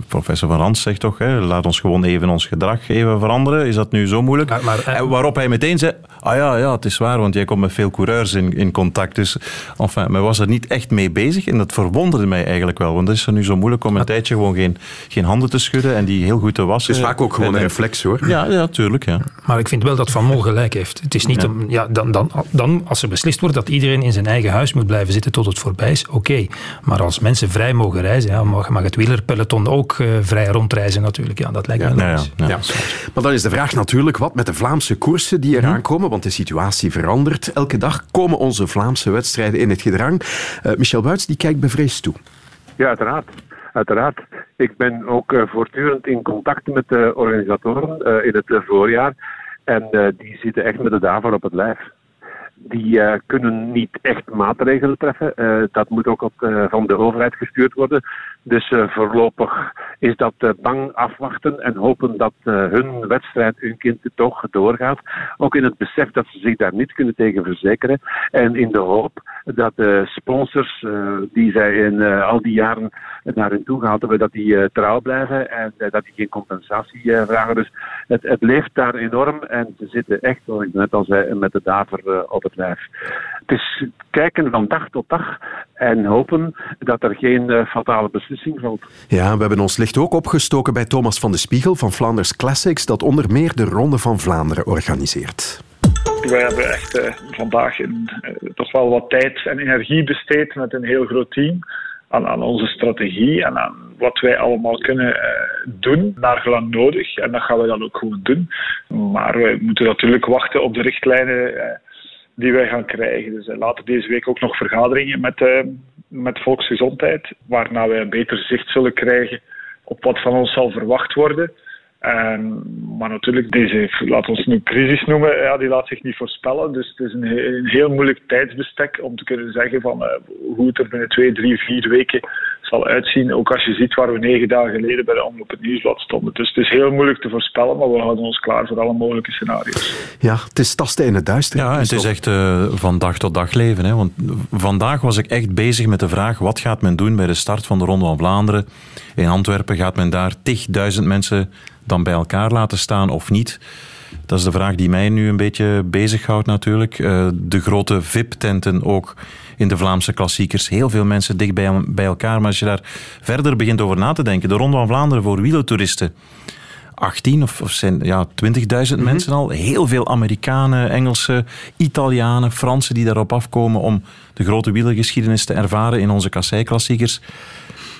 professor Van Rans zegt toch, hè, laat ons gewoon even ons gedrag even veranderen. Is dat nu zo moeilijk? Maar- maar, eh, En waarop hij meteen zei, ah ja, ja, het is waar, want jij komt met veel coureurs in, in contact. Dus, enfin, men was er niet echt mee bezig en dat verwonderde mij eigenlijk wel. Want het is er nu zo moeilijk om een tijdje gewoon geen, geen handen te schudden en die heel goed te wassen. Het is vaak ook gewoon En- een en- reflex hoor. Ja, ja, tuurlijk, ja. Maar ik vind wel dat Van Mol gelijk heeft. Het is niet Ja. om, ja, dan, dan, dan, als er beslist wordt dat iedereen in zijn eigen huis moet blijven zitten tot het voorbij is, oké. Maar als mensen vrij mogen reizen, ja, mag, mag het wielerpeloton ook eh, vrij rondreizen natuurlijk. Ja, dat lijkt me Ja, ja, logisch. ja. Ja. Maar dan is de vraag natuurlijk, wat met de Vlaamse koersen die eraan komen? Want de situatie verandert. Elke dag komen onze Vlaamse wedstrijden in het gedrang. Eh, Michel Buits die kijkt bevreesd toe. Ja, uiteraard. Uiteraard. Ik ben ook eh, voortdurend in contact met de organisatoren eh, in het voorjaar. En eh, die zitten echt met de daver op het lijf. Die eh, kunnen niet echt maatregelen treffen. Eh, dat moet ook op, eh, van de overheid gestuurd worden. Dus voorlopig is dat bang afwachten en hopen dat hun wedstrijd, hun kind toch doorgaat. Ook in het besef dat ze zich daar niet kunnen tegen verzekeren. En in de hoop dat de sponsors die zij in al die jaren naar hen toe gehaald hebben, dat die trouw blijven en dat die geen compensatie vragen. Dus het, het leeft daar enorm en ze zitten echt, zoals ik net al zei, met de daver op het Het is kijken van dag tot dag en hopen dat er geen eh, fatale beslissing valt. Ja, we hebben ons licht ook opgestoken bij Thomas van de Spiegel van Flanders Classics, dat onder meer de Ronde van Vlaanderen organiseert. Wij hebben echt eh, vandaag een, eh, toch wel wat tijd en energie besteed met een heel groot team aan, aan onze strategie en aan wat wij allemaal kunnen eh, doen, naar gelang nodig. En dat gaan we dan ook gewoon doen. Maar wij moeten natuurlijk wachten op de richtlijnen eh, die wij gaan krijgen. Dus uh, later deze week ook nog vergaderingen met, uh, met volksgezondheid, waarna wij een beter zicht zullen krijgen op wat van ons zal verwacht worden. Ehm, maar natuurlijk, deze, laten we het nu crisis noemen, ja, die laat zich niet voorspellen. Dus het is een, een heel moeilijk tijdsbestek om te kunnen zeggen van, eh, hoe het er binnen twee, drie, vier weken zal uitzien. Ook als je ziet waar we negen dagen geleden bij de Omloop het Nieuwsblad stonden. Dus het is heel moeilijk te voorspellen, maar we houden ons klaar voor alle mogelijke scenario's. Ja, het is tasten in het duister. Ja, het is echt eh, van dag tot dag leven. Hè? Want vandaag was ik echt bezig met de vraag: wat gaat men doen bij de start van de Ronde van Vlaanderen? In Antwerpen gaat men daar tigduizend mensen dan bij elkaar laten staan of niet? Dat is de vraag die mij nu een beetje bezighoudt natuurlijk. Eh, de grote VIP-tenten ook in de Vlaamse klassiekers. Heel veel mensen dicht bij, bij elkaar. Maar als je daar verder begint over na te denken, de Ronde van Vlaanderen voor wielertoeristen. 18 of, of zijn ja, 20.000 mensen al. Heel veel Amerikanen, Engelsen, Italianen, Fransen die daarop afkomen om de grote wielergeschiedenis te ervaren in onze kasseiklassiekers.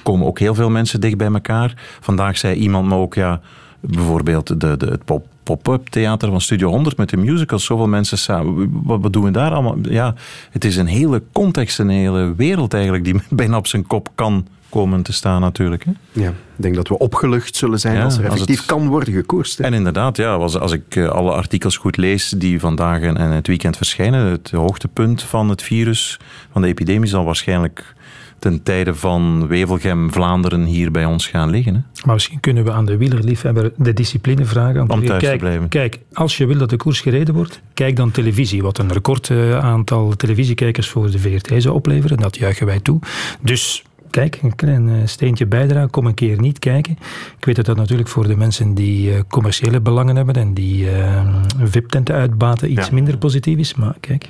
Komen ook heel veel mensen dicht bij elkaar. Vandaag zei iemand me ook, ja, bijvoorbeeld de, de, het pop, pop-up theater van Studio 100 met de musicals. Zoveel mensen samen. Wat, wat doen we daar allemaal? Ja, het is een hele context, een hele wereld eigenlijk die bijna op zijn kop kan komen te staan natuurlijk. Hè? Ja, ik denk dat we opgelucht zullen zijn Ja, als er als effectief het- kan worden gekoerst. hè. En inderdaad, ja, als, als ik eh, alle artikels goed lees die vandaag en, en het weekend verschijnen, het hoogtepunt van het virus, van de epidemie, zal waarschijnlijk ten tijde van Wevelgem, Vlaanderen hier bij ons gaan liggen. Hè? Maar misschien kunnen we aan de wielerliefhebber de discipline vragen. Om te thuis te kijk, blijven. Kijk, als je wil dat de koers gereden wordt, kijk dan televisie. Wat een record eh, aantal televisiekijkers voor de VRT zou opleveren. Dat juichen wij toe. Dus kijk, een klein eh, steentje bijdrage. Kom een keer niet kijken. Ik weet dat dat natuurlijk voor de mensen die eh, commerciële belangen hebben en die VIP-tenten uitbaten iets Ja. minder positief is. Maar kijk,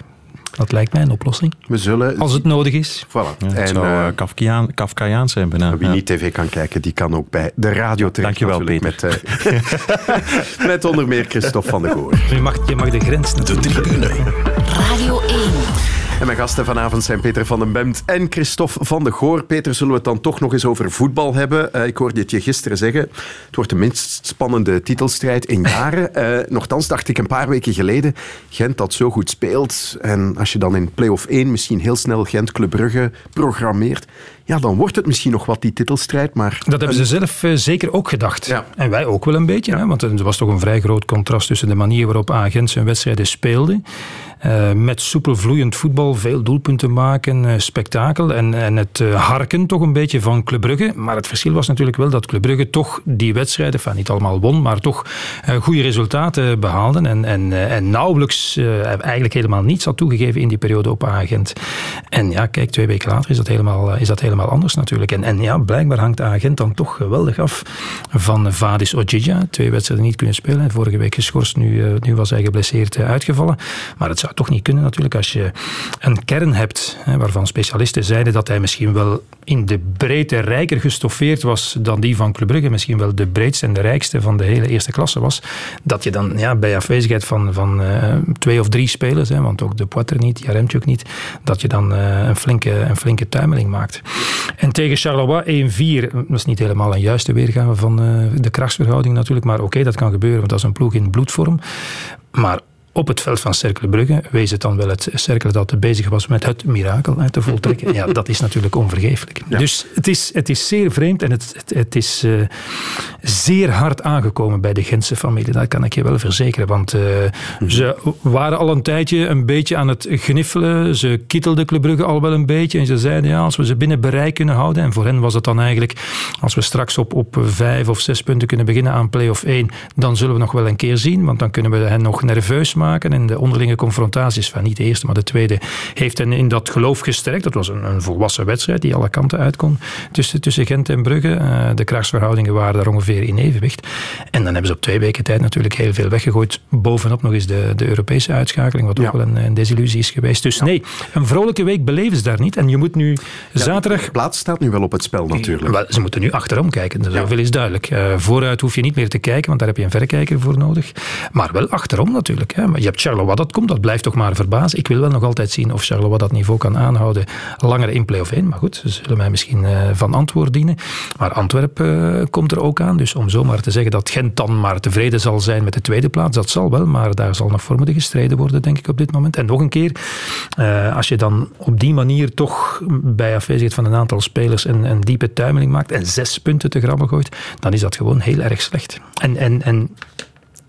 dat lijkt mij een oplossing. We zullen... Als het nodig is. Voilà. Ja, het en zou Kafkiaan- Kafkaiaans zijn bijna. wie Ja. niet tv kan kijken, die kan ook bij de radio terecht. Dankjewel, natuurlijk, Met, eh, met onder meer Christophe van de Goor. Je mag, je mag de grens De tribune. Radio 1. En mijn gasten vanavond zijn Peter van den Bemt en Christophe van de Goor. Peter, zullen we het dan toch nog eens over voetbal hebben? Eh, ik hoorde het je gisteren zeggen. Het wordt de minst spannende titelstrijd in jaren. Eh nochtans dacht ik een paar weken geleden, Gent dat zo goed speelt. En als je dan in play-off 1 misschien heel snel Gent-Club Brugge programmeert, ja, dan wordt het misschien nog wat die titelstrijd. Maar Dat hebben ze zelf eh, zeker ook gedacht. Ja. En wij ook wel een beetje. Hè? Want er was toch een vrij groot contrast tussen de manier waarop Agent zijn wedstrijden speelde. eh, met soepel vloeiend voetbal, veel doelpunten maken, eh, spektakel. En, en het harken toch een beetje van Club Brugge. Maar het verschil was natuurlijk wel dat Club Brugge toch die wedstrijden, enfin, niet allemaal won, maar toch goede resultaten behaalden. En, en, en nauwelijks, eigenlijk helemaal niets had toegegeven in die periode op Agent. En ja, kijk, twee weken later is dat helemaal, is dat helemaal anders natuurlijk. En, en ja, blijkbaar hangt Agent dan toch geweldig af van Vadis Ojija. Twee wedstrijden niet kunnen spelen. En Vorige week geschorst, nu, eh, nu was hij geblesseerd eh, uitgevallen. Maar het zou toch niet kunnen natuurlijk als je een kern hebt hè, waarvan specialisten zeiden dat hij misschien wel in de breedte rijker gestoffeerd was dan die van Club Brugge. Misschien wel de breedste en de rijkste van de hele eerste klasse was. Dat je dan ja, bij afwezigheid van, van eh, twee of drie spelers, hè, want ook de Poitre niet, Jaremchuk niet, dat je dan een, flinke, een flinke tuimeling maakt. En tegen Charleroi 1-4, dat is niet helemaal een juiste weergave van eh, de krachtsverhouding natuurlijk, maar oké, dat kan gebeuren, want dat is een ploeg in bloedvorm. Maar op het veld van Cercle Brugge wees het dan wel het Cercle dat bezig was met het mirakel hè, te voltrekken. Ja, dat is natuurlijk onvergeeflijk. Dus het is, het is zeer vreemd en het, het, het is eh, zeer hard aangekomen bij de Gentse familie. Dat kan ik je wel verzekeren. Want eh, ze waren al een tijdje een beetje aan het gniffelen. Ze kittelden Club Brugge al wel een beetje. En ze zeiden, ja, als we ze binnen bereik kunnen houden. En voor hen was het dan eigenlijk, als we straks op, op vijf of zes punten kunnen beginnen aan play-off 1, dan zullen we nog wel een keer zien. Want dan kunnen we hen nog nerveus maken. En de onderlinge confrontaties, van niet de eerste, maar de tweede, heeft hen in dat geloof gesterkt. Dat was een, een volwassen wedstrijd die alle kanten uit kon tussen, tussen Gent en Brugge. Eh, de krachtsverhoudingen waren daar ongeveer in evenwicht. En dan hebben ze op twee weken tijd natuurlijk heel veel weggegooid. Bovenop nog eens de, de Europese uitschakeling, wat ook wel een, een desillusie is geweest. Dus nee, een vrolijke week beleven ze daar niet. En je moet nu zaterdag... De plaats staat nu wel op het spel natuurlijk. Wel, ze moeten nu achterom kijken, dat zoveel is duidelijk. Eh, vooruit hoef je niet meer te kijken, want daar heb je een verrekijker voor nodig. Maar wel achterom natuurlijk. Hè. Je hebt Charleroi dat komt, dat blijft toch maar verbazen. Ik wil wel nog altijd zien of Charleroi dat niveau kan aanhouden langer in play-off 1. Maar goed, ze zullen mij misschien van antwoord dienen. Maar Antwerpen komt er ook aan. Dus om zomaar te zeggen dat Gent dan maar tevreden zal zijn met de tweede plaats, dat zal wel. Maar daar zal nog voor gestreden worden, denk ik, op dit moment. En nog een keer, als je dan op die manier toch bij afwezigheid van een aantal spelers een, een diepe tuimeling maakt en zes punten te grabben gooit, dan is dat gewoon heel erg slecht. En, en, en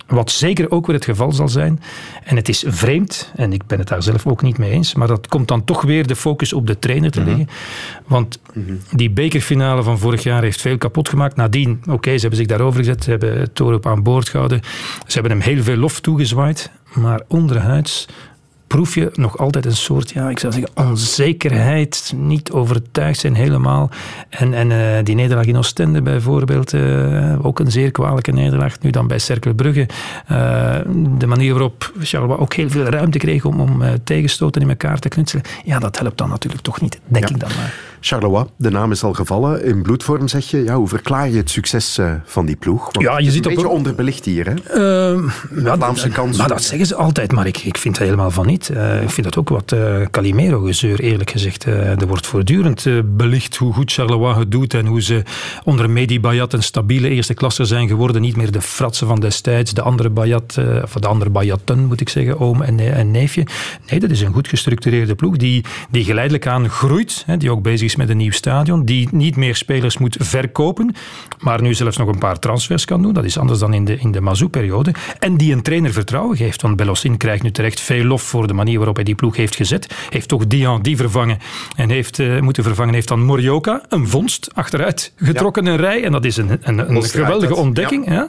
wat zeker ook weer het geval zal zijn, en het is vreemd, en ik ben het daar zelf ook niet mee eens, maar dat komt dan toch weer de focus op de trainer te mhm. liggen. Want die bekerfinale van vorig jaar heeft veel kapot gemaakt. Nadien, oké, ze hebben zich daarover gezet, ze hebben Torup aan boord gehouden, ze hebben hem heel veel lof toegezwaaid, maar onderhuids proef je nog altijd een soort, ja, ik zou zeggen, onzekerheid. Niet overtuigd zijn helemaal. En, en uh, die nederlaag in Oostende bijvoorbeeld, uh, ook een zeer kwalijke nederlaag. Nu dan bij Cercle Brugge. Uh, de manier waarop Charleroi ook heel veel ruimte kreeg om, om tegenstoten in elkaar te knutselen. Ja, dat helpt dan natuurlijk toch niet, denk ik dan maar. Charleroi, de naam is al gevallen. In bloedvorm zeg je. Ja, hoe verklaar je het succes van die ploeg? Want ja, je ziet een beetje onderbelicht hier, hè? Uh, ja, kans. Maar dat zeggen ze altijd, maar ik, ik vind het helemaal van niet. Uh, ik vind dat ook wat uh, Calimero-gezeur, eerlijk gezegd. Er wordt voortdurend belicht hoe goed Charleroi het doet en hoe ze onder Medi Bayat een stabiele eerste klasse zijn geworden. Niet meer de fratsen van destijds, de andere Bayat, of de andere Bayatten, moet ik zeggen, oom en, en, neefje. Nee, dat is een goed gestructureerde ploeg die, die geleidelijk aan groeit, hè, die ook bezig is met een nieuw stadion, die niet meer spelers moet verkopen, maar nu zelfs nog een paar transfers kan doen. Dat is anders dan in de, in de Mazou-periode. En die een trainer vertrouwen geeft, want Belossin krijgt nu terecht veel lof voor de manier waarop hij die ploeg heeft gezet. Heeft toch Dian die vervangen en heeft uh, moeten vervangen. Heeft dan Morioka een vondst achteruit getrokken een rij. En dat is een, een, een geweldige ontdekking. Ja. ja.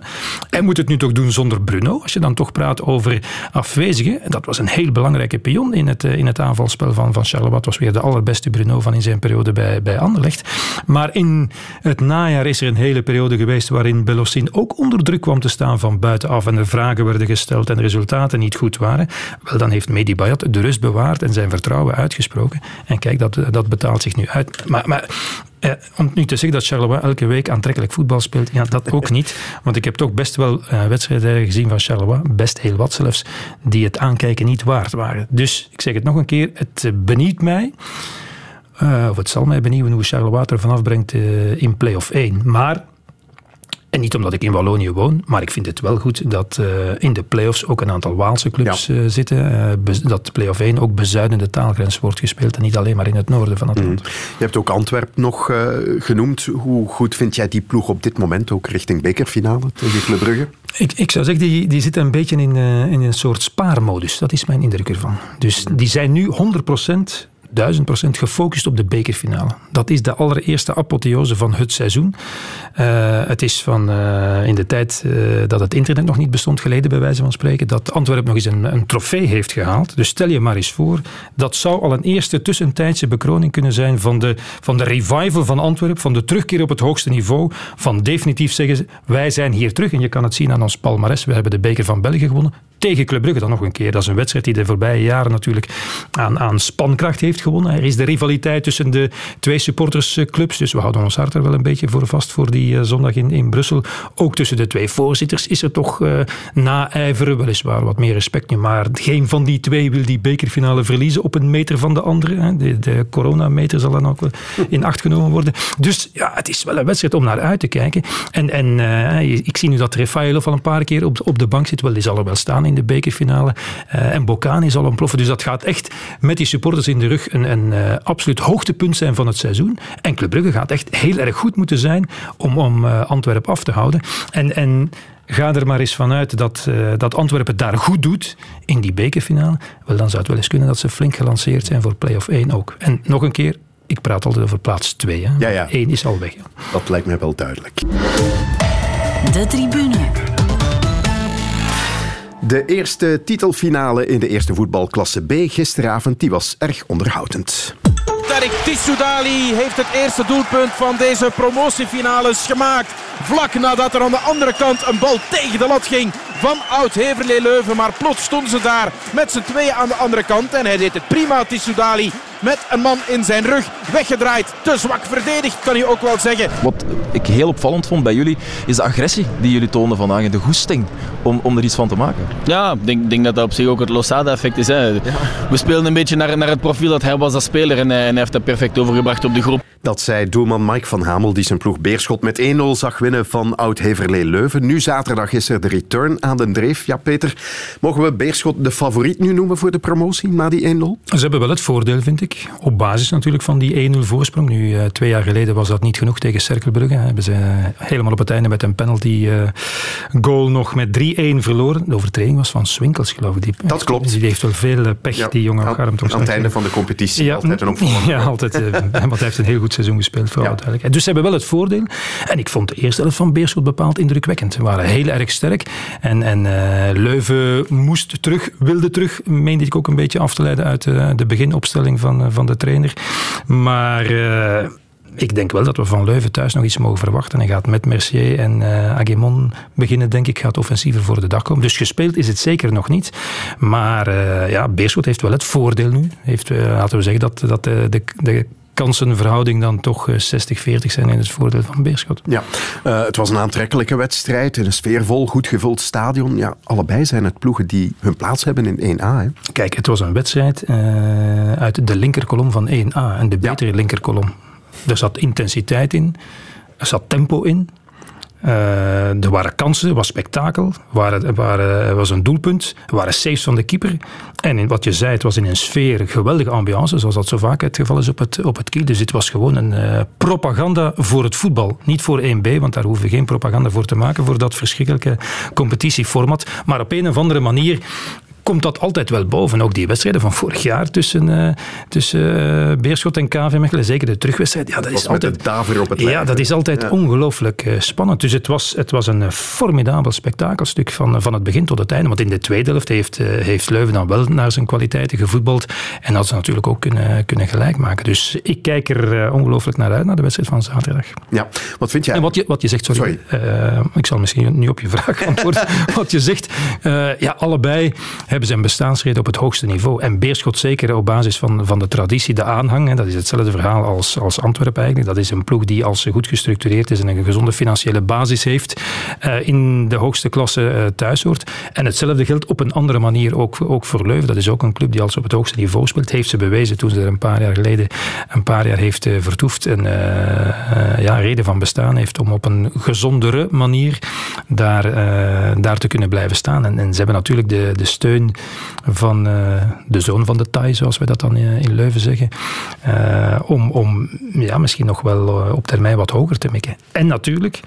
En moet het nu toch doen zonder Bruno, als je dan toch praat over afwezigen. Dat was een heel belangrijke pion in het, eh, in het aanvalspel van, van Charleroi. was weer de allerbeste Bruno van in zijn periode bij, bij Anderlecht. Maar in het najaar is er een hele periode geweest waarin Belossin ook onder druk kwam te staan van buitenaf en er vragen werden gesteld en de resultaten niet goed waren. Wel, dan heeft Medi Bayat de rust bewaard en zijn vertrouwen uitgesproken. En kijk, dat, dat betaalt zich nu uit. Maar, maar eh, om nu te zeggen dat Charleroi elke week aantrekkelijk voetbal speelt, ja, dat ook niet. Want ik heb toch best wel uh, wedstrijden gezien van Charleroi, best heel wat zelfs, die het aankijken niet waard waren. Dus ik zeg het nog een keer, het benieuwt mij. Uh, of het zal mij benieuwen hoe Charleroi er vanaf brengt uh, in play-off 1. Maar en niet omdat ik in Wallonië woon, maar ik vind het wel goed dat uh, in de play-offs ook een aantal Waalse clubs ja. zitten. Dat play-off 1 ook bezuidende taalgrens wordt gespeeld en niet alleen maar in het noorden van het mhm. land. Je hebt ook Antwerpen nog genoemd. Hoe goed vind jij die ploeg op dit moment ook richting bekerfinale tegen Club Brugge? Ik, ik zou zeggen, die, die zitten een beetje in, in een soort spaarmodus. Dat is mijn indruk ervan. Dus die zijn nu 100% duizend procent gefocust op de bekerfinale. Dat is de allereerste apotheose van het seizoen. Uh, het is van uh, in de tijd uh, dat het internet nog niet bestond geleden, bij wijze van spreken, dat Antwerpen nog eens een, een, trofee heeft gehaald. Dus stel je maar eens voor, dat zou al een eerste tussentijdse bekroning kunnen zijn van de, van de revival van Antwerpen, van de terugkeer op het hoogste niveau, van definitief zeggen, wij zijn hier terug. En je kan het zien aan ons palmares, we hebben de beker van België gewonnen tegen Club Brugge dan nog een keer. Dat is een wedstrijd die de voorbije jaren natuurlijk aan, aan spankracht heeft gewonnen. Er is de rivaliteit tussen de twee supportersclubs, dus we houden ons hart er wel een beetje voor vast voor die uh, zondag in, in Brussel. Ook tussen de twee voorzitters is er toch uh, naijveren, weliswaar wat meer respect nu, maar geen van die twee wil die bekerfinale verliezen op een meter van de andere. De, de coronameter zal dan ook in acht genomen worden. Dus ja, het is wel een wedstrijd om naar uit te kijken. En, en uh, ik zie nu dat Refailov al een paar keer op, op de bank zit. Wel, die zal er wel staan in de bekerfinale. Uh, en Bocani zal ontploffen. Dus dat gaat echt met die supporters in de rug een, een uh, absoluut hoogtepunt zijn van het seizoen. En Club Brugge gaat echt heel erg goed moeten zijn om, om uh, Antwerpen af te houden. En, en ga er maar eens vanuit dat, uh, dat Antwerpen daar goed doet in die bekerfinale. Wel, dan zou het wel eens kunnen dat ze flink gelanceerd zijn voor play-off 1 ook. En nog een keer, ik praat altijd over plaats 2. Hè. Ja, ja. 1 is al weg. Dat lijkt mij wel duidelijk. De tribune. De eerste titelfinale in de eerste voetbalklasse B gisteravond die was erg onderhoudend. Tarek Tissoudali heeft het eerste doelpunt van deze promotiefinales gemaakt. Vlak nadat er aan de andere kant een bal tegen de lat ging van Oud-Heverlee Leuven. Maar plots stonden ze daar met z'n tweeën aan de andere kant. En hij deed het prima, Tissoudali. Met een man in zijn rug. Weggedraaid, te zwak verdedigd, kan je ook wel zeggen. Wat ik heel opvallend vond bij jullie, is de agressie die jullie toonden vandaag en de goesting om, om er iets van te maken. Ja, ik denk, denk dat dat op zich ook het Losada-effect is. Hè. We speelden een beetje naar, naar het profiel dat hij was als speler en, eh, en hij heeft dat perfect overgebracht op de groep. Dat zei doelman Mike van Hamel, die zijn ploeg Beerschot met 1-0 zag winnen van Oud-Heverlee Leuven. Nu zaterdag is er de return aan de dreef. Ja, Peter, mogen we Beerschot de favoriet nu noemen voor de promotie na die 1-0? Ze hebben wel het voordeel, vind ik. Op basis natuurlijk van die 1-0 voorsprong. Nu, uh, twee jaar geleden was dat niet genoeg tegen Cerkelbrugge. Hebben ze helemaal op het einde met een penalty uh, goal nog met 3-1 verloren. De overtreding was van Swinkels, geloof ik. Die, dat klopt. Die heeft wel veel pech, ja, die jongen. Aan, aan het einde van de competitie. Ja, altijd een opvallend. Ja, altijd. Want hij heeft een heel goed seizoen gespeeld, voor ja. duidelijkheid. Dus ze hebben wel het voordeel. En ik vond de eerste helft van Beerschot bepaald indrukwekkend. Ze waren heel erg sterk. En, en Leuven moest terug, wilde terug. Meende ik ook een beetje af te leiden uit de beginopstelling van, van de trainer. Maar... Uh, ik denk wel dat we van Leuven thuis nog iets mogen verwachten. Hij gaat met Mercier en uh, Aguemon beginnen, denk ik. Gaat offensiever voor de dag komen. Dus gespeeld is het zeker nog niet. Maar uh, ja, Beerschot heeft wel het voordeel nu. Heeft, laten we zeggen dat, dat de, de kansenverhouding dan toch 60-40 zijn in het voordeel van Beerschot. Ja, uh, het was een aantrekkelijke wedstrijd, in een sfeervol, goed gevuld stadion. Ja, allebei zijn het ploegen die hun plaats hebben in 1A. Hè? Kijk, het was een wedstrijd uh, uit de linkerkolom van 1A en de betere ja. linkerkolom. Er zat intensiteit in, er zat tempo in. Uh, er waren kansen, er was spektakel, er waren, was een doelpunt, er waren saves van de keeper. En in wat je zei, het was in een sfeer, geweldige ambiance, zoals dat zo vaak het geval is op het, op het kiel. Dus het was gewoon een uh, propaganda voor het voetbal. Niet voor 1B, want daar hoeven we geen propaganda voor te maken, voor dat verschrikkelijke competitieformat. Maar op een of andere manier komt dat altijd wel boven. Ook die wedstrijden van vorig jaar tussen, uh, tussen uh, Beerschot en KV Mechelen, zeker de terugwedstrijd. Ja, dat is altijd, op het ja, dat is altijd ja. ongelooflijk uh, spannend. Dus het was, het was een formidabel spektakelstuk van, van het begin tot het einde. Want in de tweede helft heeft, heeft Leuven dan wel naar zijn kwaliteiten gevoetbald. En had ze natuurlijk ook kunnen, kunnen gelijk maken. Dus ik kijk er ongelooflijk naar uit, naar de wedstrijd van zaterdag. Ja, wat vind jij? En wat je, wat je zegt, sorry, sorry. ik zal misschien nu op je vraag antwoorden. wat je zegt, ja, allebei hebben zijn bestaansreden op het hoogste niveau. En Beerschot zeker op basis van, van de traditie, de aanhang. Hè, dat is hetzelfde verhaal als, als Antwerpen eigenlijk. Dat is een ploeg die als ze goed gestructureerd is en een gezonde financiële basis heeft, uh, in de hoogste klasse uh, thuis. En hetzelfde geldt op een andere manier ook, ook voor Leuven. Dat is ook een club die als op het hoogste niveau speelt. Heeft ze bewezen toen ze er een paar jaar geleden een paar jaar heeft uh, vertoefd. En ja, reden van bestaan heeft om op een gezondere manier daar, daar te kunnen blijven staan. En, en ze hebben natuurlijk de, de steun van uh, de zoon van de Thai, zoals wij dat dan in, in Leuven zeggen. Uh, om om ja, misschien nog wel uh, op termijn wat hoger te mikken. En natuurlijk,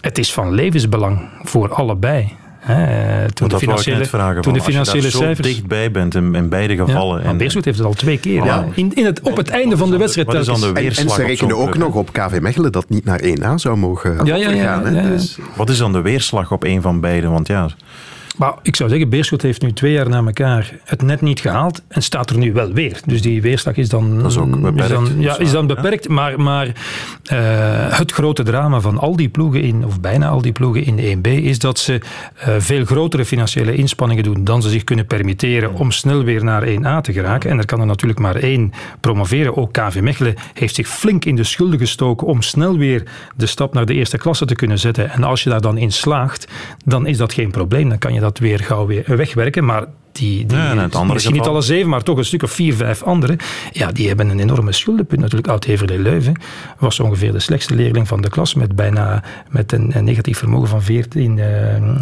het is van levensbelang voor allebei. He, toen dat de financiële, vragen, toen de financiële als je cijfers. zo dichtbij bent in, in beide gevallen. Ja, en Beerschot heeft het al twee keer. Ja. In, in het, op het einde van de wedstrijd. Wat is dan de en, en ze rekenen ook nog op KV Mechelen dat niet naar 1A zou mogen ja, ja, ja, gaan. Ja, ja, dus. Wat is dan de weerslag op een van beiden? Want ja... Maar ik zou zeggen, Beerschot heeft nu twee jaar na elkaar het net niet gehaald en staat er nu wel weer. Dus die weerslag is dan, dat is ook beperkt. Is dan, ja, is dan beperkt. Ja. Maar, maar uh, het grote drama van al die ploegen, in, of bijna al die ploegen in de 1B, is dat ze uh, veel grotere financiële inspanningen doen dan ze zich kunnen permitteren om snel weer naar 1A te geraken. En er kan er natuurlijk maar één promoveren. Ook KV Mechelen heeft zich flink in de schulden gestoken om snel weer de stap naar de eerste klasse te kunnen zetten. En als je daar dan in slaagt, dan is dat geen probleem. Dan kan je dat weer gauw weer wegwerken. Maar die, die ja, misschien geval. niet alle zeven, maar toch een stuk of vier, vijf anderen, ja, die hebben een enorme schuldenpunt. Natuurlijk, Oud-Heverlee Leuven was ongeveer de slechtste leerling van de klas met bijna met een, een negatief vermogen van 14 uh,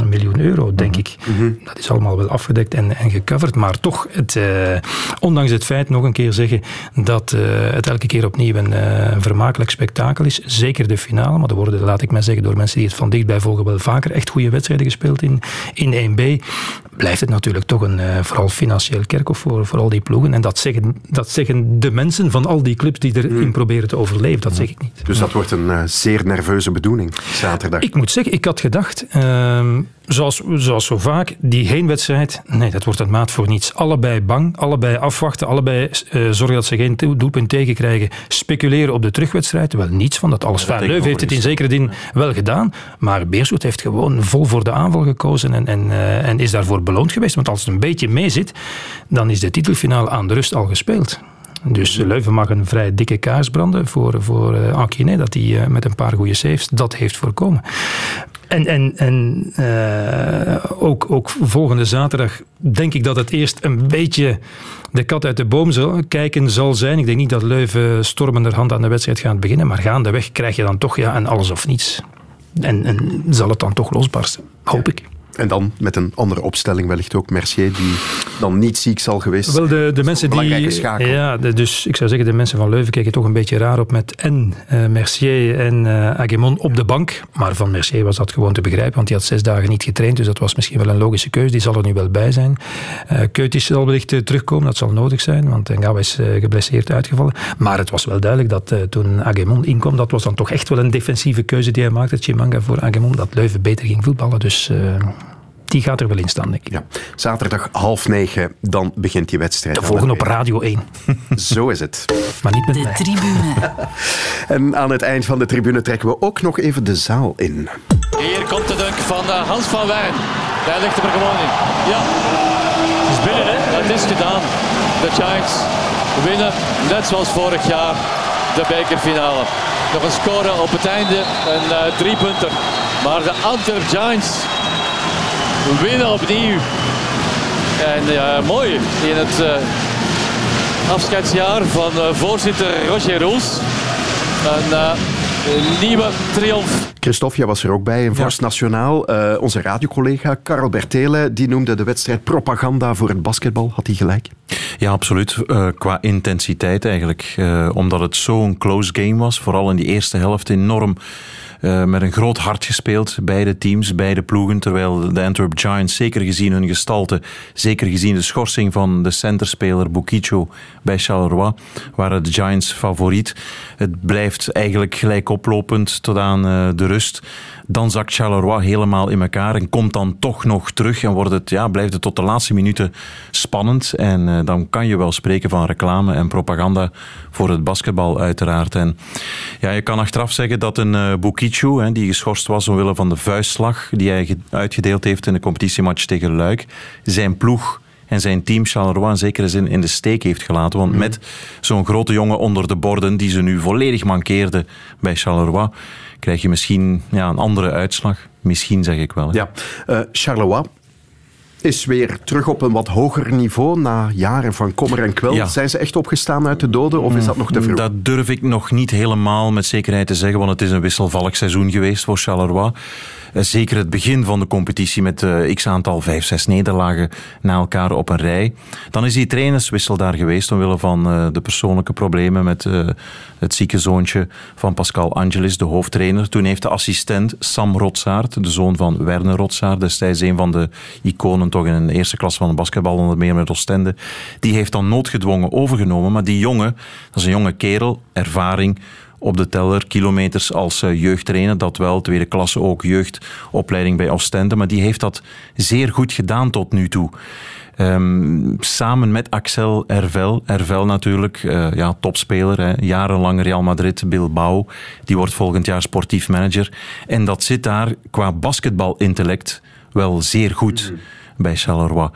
miljoen euro, denk ik. Mm -hmm. Dat is allemaal wel afgedekt en, en gecoverd, maar toch, het, uh, ondanks het feit, nog een keer zeggen, dat uh, het elke keer opnieuw een, een vermakelijk spektakel is. Zeker de finale, maar er worden, laat ik maar zeggen, door mensen die het van dichtbij volgen, wel vaker echt goede wedstrijden gespeeld in, in 1B. Blijft het natuurlijk toch een uh, vooral financieel kerkhof voor, voor al die ploegen. En dat zeggen, dat zeggen de mensen van al die clubs die erin mm. proberen te overleven. Dat zeg ik niet. Dus dat wordt een uh, zeer nerveuze bedoeling zaterdag. Ik moet zeggen, ik had gedacht, uh, zoals, zoals zo vaak, die heenwedstrijd, nee, dat wordt een maat voor niets. Allebei bang, allebei afwachten, allebei uh, zorgen dat ze geen doelpunt tegenkrijgen. Speculeren op de terugwedstrijd, wel niets van dat alles. Ja, dat Leuven heeft het in zekere zin wel gedaan, maar Beerschot heeft gewoon vol voor de aanval gekozen en, en, en is daarvoor beloond geweest. Want als het een beetje mee zit, dan is de titelfinale aan de rust al gespeeld. Dus Leuven mag een vrij dikke kaars branden voor, voor uh, dat hij uh, met een paar goede saves dat heeft voorkomen. En, en, en uh, ook, ook volgende zaterdag denk ik dat het eerst een beetje de kat uit de boom zal, kijken zal zijn. Ik denk niet dat Leuven stormenderhand aan de wedstrijd gaat beginnen, maar gaandeweg krijg je dan toch ja, een alles of niets. En, en zal het dan toch losbarsten, hoop ik. En dan met een andere opstelling wellicht ook Mercier, die dan niet ziek zal geweest Wel, de, de mensen die. Schakel. Ja, de, dus ik zou zeggen, de mensen van Leuven kijken toch een beetje raar op met en uh, Mercier en uh, Agemon op de bank. Maar van Mercier was dat gewoon te begrijpen, want hij had zes dagen niet getraind. Dus dat was misschien wel een logische keuze. Die zal er nu wel bij zijn. Uh, Keutis zal wellicht uh, terugkomen, dat zal nodig zijn, want Ngawa is geblesseerd uitgevallen. Maar het was wel duidelijk dat toen Agemon inkwam, dat was dan toch echt wel een defensieve keuze die hij maakte, Chimanga voor Agemon, dat Leuven beter ging voetballen. Dus die gaat er wel in staan, denk ik. Ja. Zaterdag half negen, dan begint die wedstrijd. De volgende op Radio 1. Zo is het. Maar niet met De mij. tribune. En aan het eind van de tribune trekken we ook nog even de zaal in. Hier komt de dunk van uh, Hans van Wijn. Daar ligt hem er gewoon in. Ja, het is binnen hè. Het is gedaan. De Giants winnen, net zoals vorig jaar, de bekerfinale. Nog een score op het einde, een uh, driepunter. Maar de Antwerp Giants winnen opnieuw. En mooi in het uh, afscheidsjaar van uh, voorzitter Roger Roels. Een nieuwe triomf. Christophe, jij was er ook bij in Vorst ja. Nationaal. onze radiocollega Karel Bertele die noemde de wedstrijd propaganda voor het basketbal. Had hij gelijk? Ja, absoluut. qua intensiteit eigenlijk. omdat het zo'n close game was. Vooral in die eerste helft enorm uh, met een groot hart gespeeld. Beide teams, beide ploegen. Terwijl de Antwerp Giants, zeker gezien hun gestalte, zeker gezien de schorsing van de centerspeler Bukicho bij Charleroi, waren de Giants favoriet. Het blijft eigenlijk gelijk oplopend tot aan uh, de rust. Dan zakt Charleroi helemaal in elkaar en komt dan toch nog terug. En wordt het, ja, blijft het tot de laatste minuten spannend. En uh, dan kan je wel spreken van reclame en propaganda voor het basketbal uiteraard. En ja, je kan achteraf zeggen dat een uh, Bukichu, hè, die geschorst was omwille van de vuistslag die hij uitgedeeld heeft in de competitiematch tegen Luik, zijn ploeg en zijn team Charleroi in zekere zin in de steek heeft gelaten. Want met zo'n grote jongen onder de borden, die ze nu volledig mankeerde bij Charleroi, krijg je misschien ja, een andere uitslag. Misschien zeg ik wel. Hè. Ja, uh, Charleroi is weer terug op een wat hoger niveau na jaren van kommer en kwel. Ja. Zijn ze echt opgestaan uit de doden of is dat nog te vroeg? Dat durf ik nog niet helemaal met zekerheid te zeggen, want het is een wisselvallig seizoen geweest voor Charleroi. Zeker het begin van de competitie met uh, x aantal vijf, zes nederlagen na elkaar op een rij. Dan is die trainerswissel daar geweest omwille van uh, de persoonlijke problemen met het zieke zoontje van Pascal Angelis, de hoofdtrainer. Toen heeft de assistent Sam Rotsaert, de zoon van Werner Rotsaert, destijds een van de iconen toch in de eerste klas van de basketbal, onder meer met Oostende, die heeft dan noodgedwongen overgenomen. Maar die jongen, dat is een jonge kerel, ervaring, op de teller. Kilometers als uh, jeugdtrainer, dat wel. Tweede klasse ook jeugdopleiding bij Oostende. Maar die heeft dat zeer goed gedaan tot nu toe. Um, samen met Axel Ervel, Ervel natuurlijk, uh, ja, topspeler, hè, jarenlang Real Madrid, Bilbao. Die wordt volgend jaar sportief manager. En dat zit daar qua basketbalintellect wel zeer goed. Mm bij Charleroi.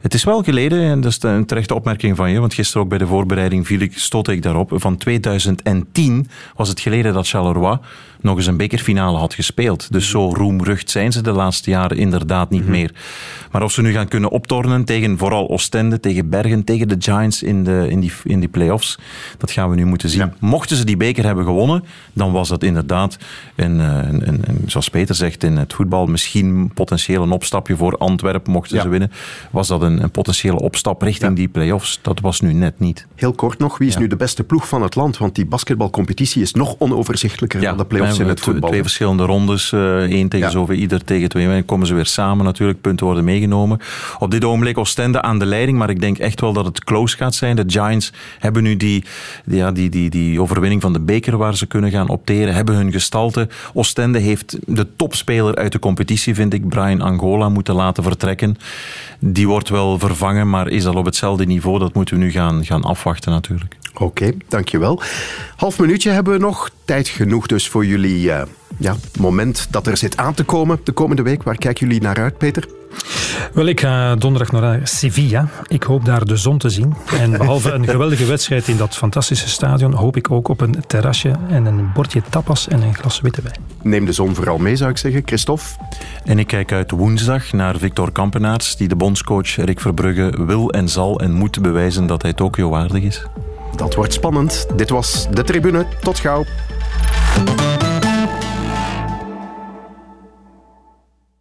Het is wel geleden, en dat is een terechte opmerking van je, want gisteren ook bij de voorbereiding viel ik, stootte ik daarop. Van 2010 was het geleden dat Charleroi nog eens een bekerfinale had gespeeld. Dus zo roemrucht zijn ze de laatste jaren inderdaad niet meer. Maar of ze nu gaan kunnen optornen tegen vooral Oostende, tegen Bergen, tegen de Giants in, de, in, die, in die play-offs, dat gaan we nu moeten zien. Ja. Mochten ze die beker hebben gewonnen, dan was dat inderdaad, een, een, een, een, zoals Peter zegt in het voetbal, misschien potentieel een opstapje voor Antwerpen, mochten ja. ze winnen. Was dat een, een potentiële opstap richting ja. die play-offs? Dat was nu net niet. Heel kort nog, wie is nu de beste ploeg van het land? Want die basketbalcompetitie is nog onoverzichtelijker dan de play-offs in het voetbal. Twee verschillende rondes, uh, één tegen zoveel, ieder tegen twee. Dan komen ze weer samen natuurlijk, punten worden meegenomen. Op dit ogenblik Oostende aan de leiding, maar ik denk echt wel dat het close gaat zijn. De Giants hebben nu die, ja, die, die, die overwinning van de beker waar ze kunnen gaan opteren, hebben hun gestalte. Oostende heeft de topspeler uit de competitie, vind ik, Brian Angola, moeten laten vertrekken. Die wordt wel vervangen, maar is al op hetzelfde niveau. Dat moeten we nu gaan, gaan afwachten natuurlijk. Oké, okay, dankjewel. Half minuutje hebben we nog. Tijd genoeg dus voor jullie uh, ja, moment dat er zit aan te komen de komende week. Waar kijken jullie naar uit, Peter? Wel, ik ga donderdag naar Sevilla. Ik hoop daar de zon te zien. En behalve een geweldige wedstrijd in dat fantastische stadion, hoop ik ook op een terrasje en een bordje tapas en een glas witte wijn. Neem de zon vooral mee, zou ik zeggen. Christophe? En ik kijk uit woensdag naar Victor Kampenaerts, die de bondscoach Rick Verbrugge wil en zal en moet bewijzen dat hij Tokio waardig is. Dat wordt spannend. Dit was De Tribune. Tot gauw.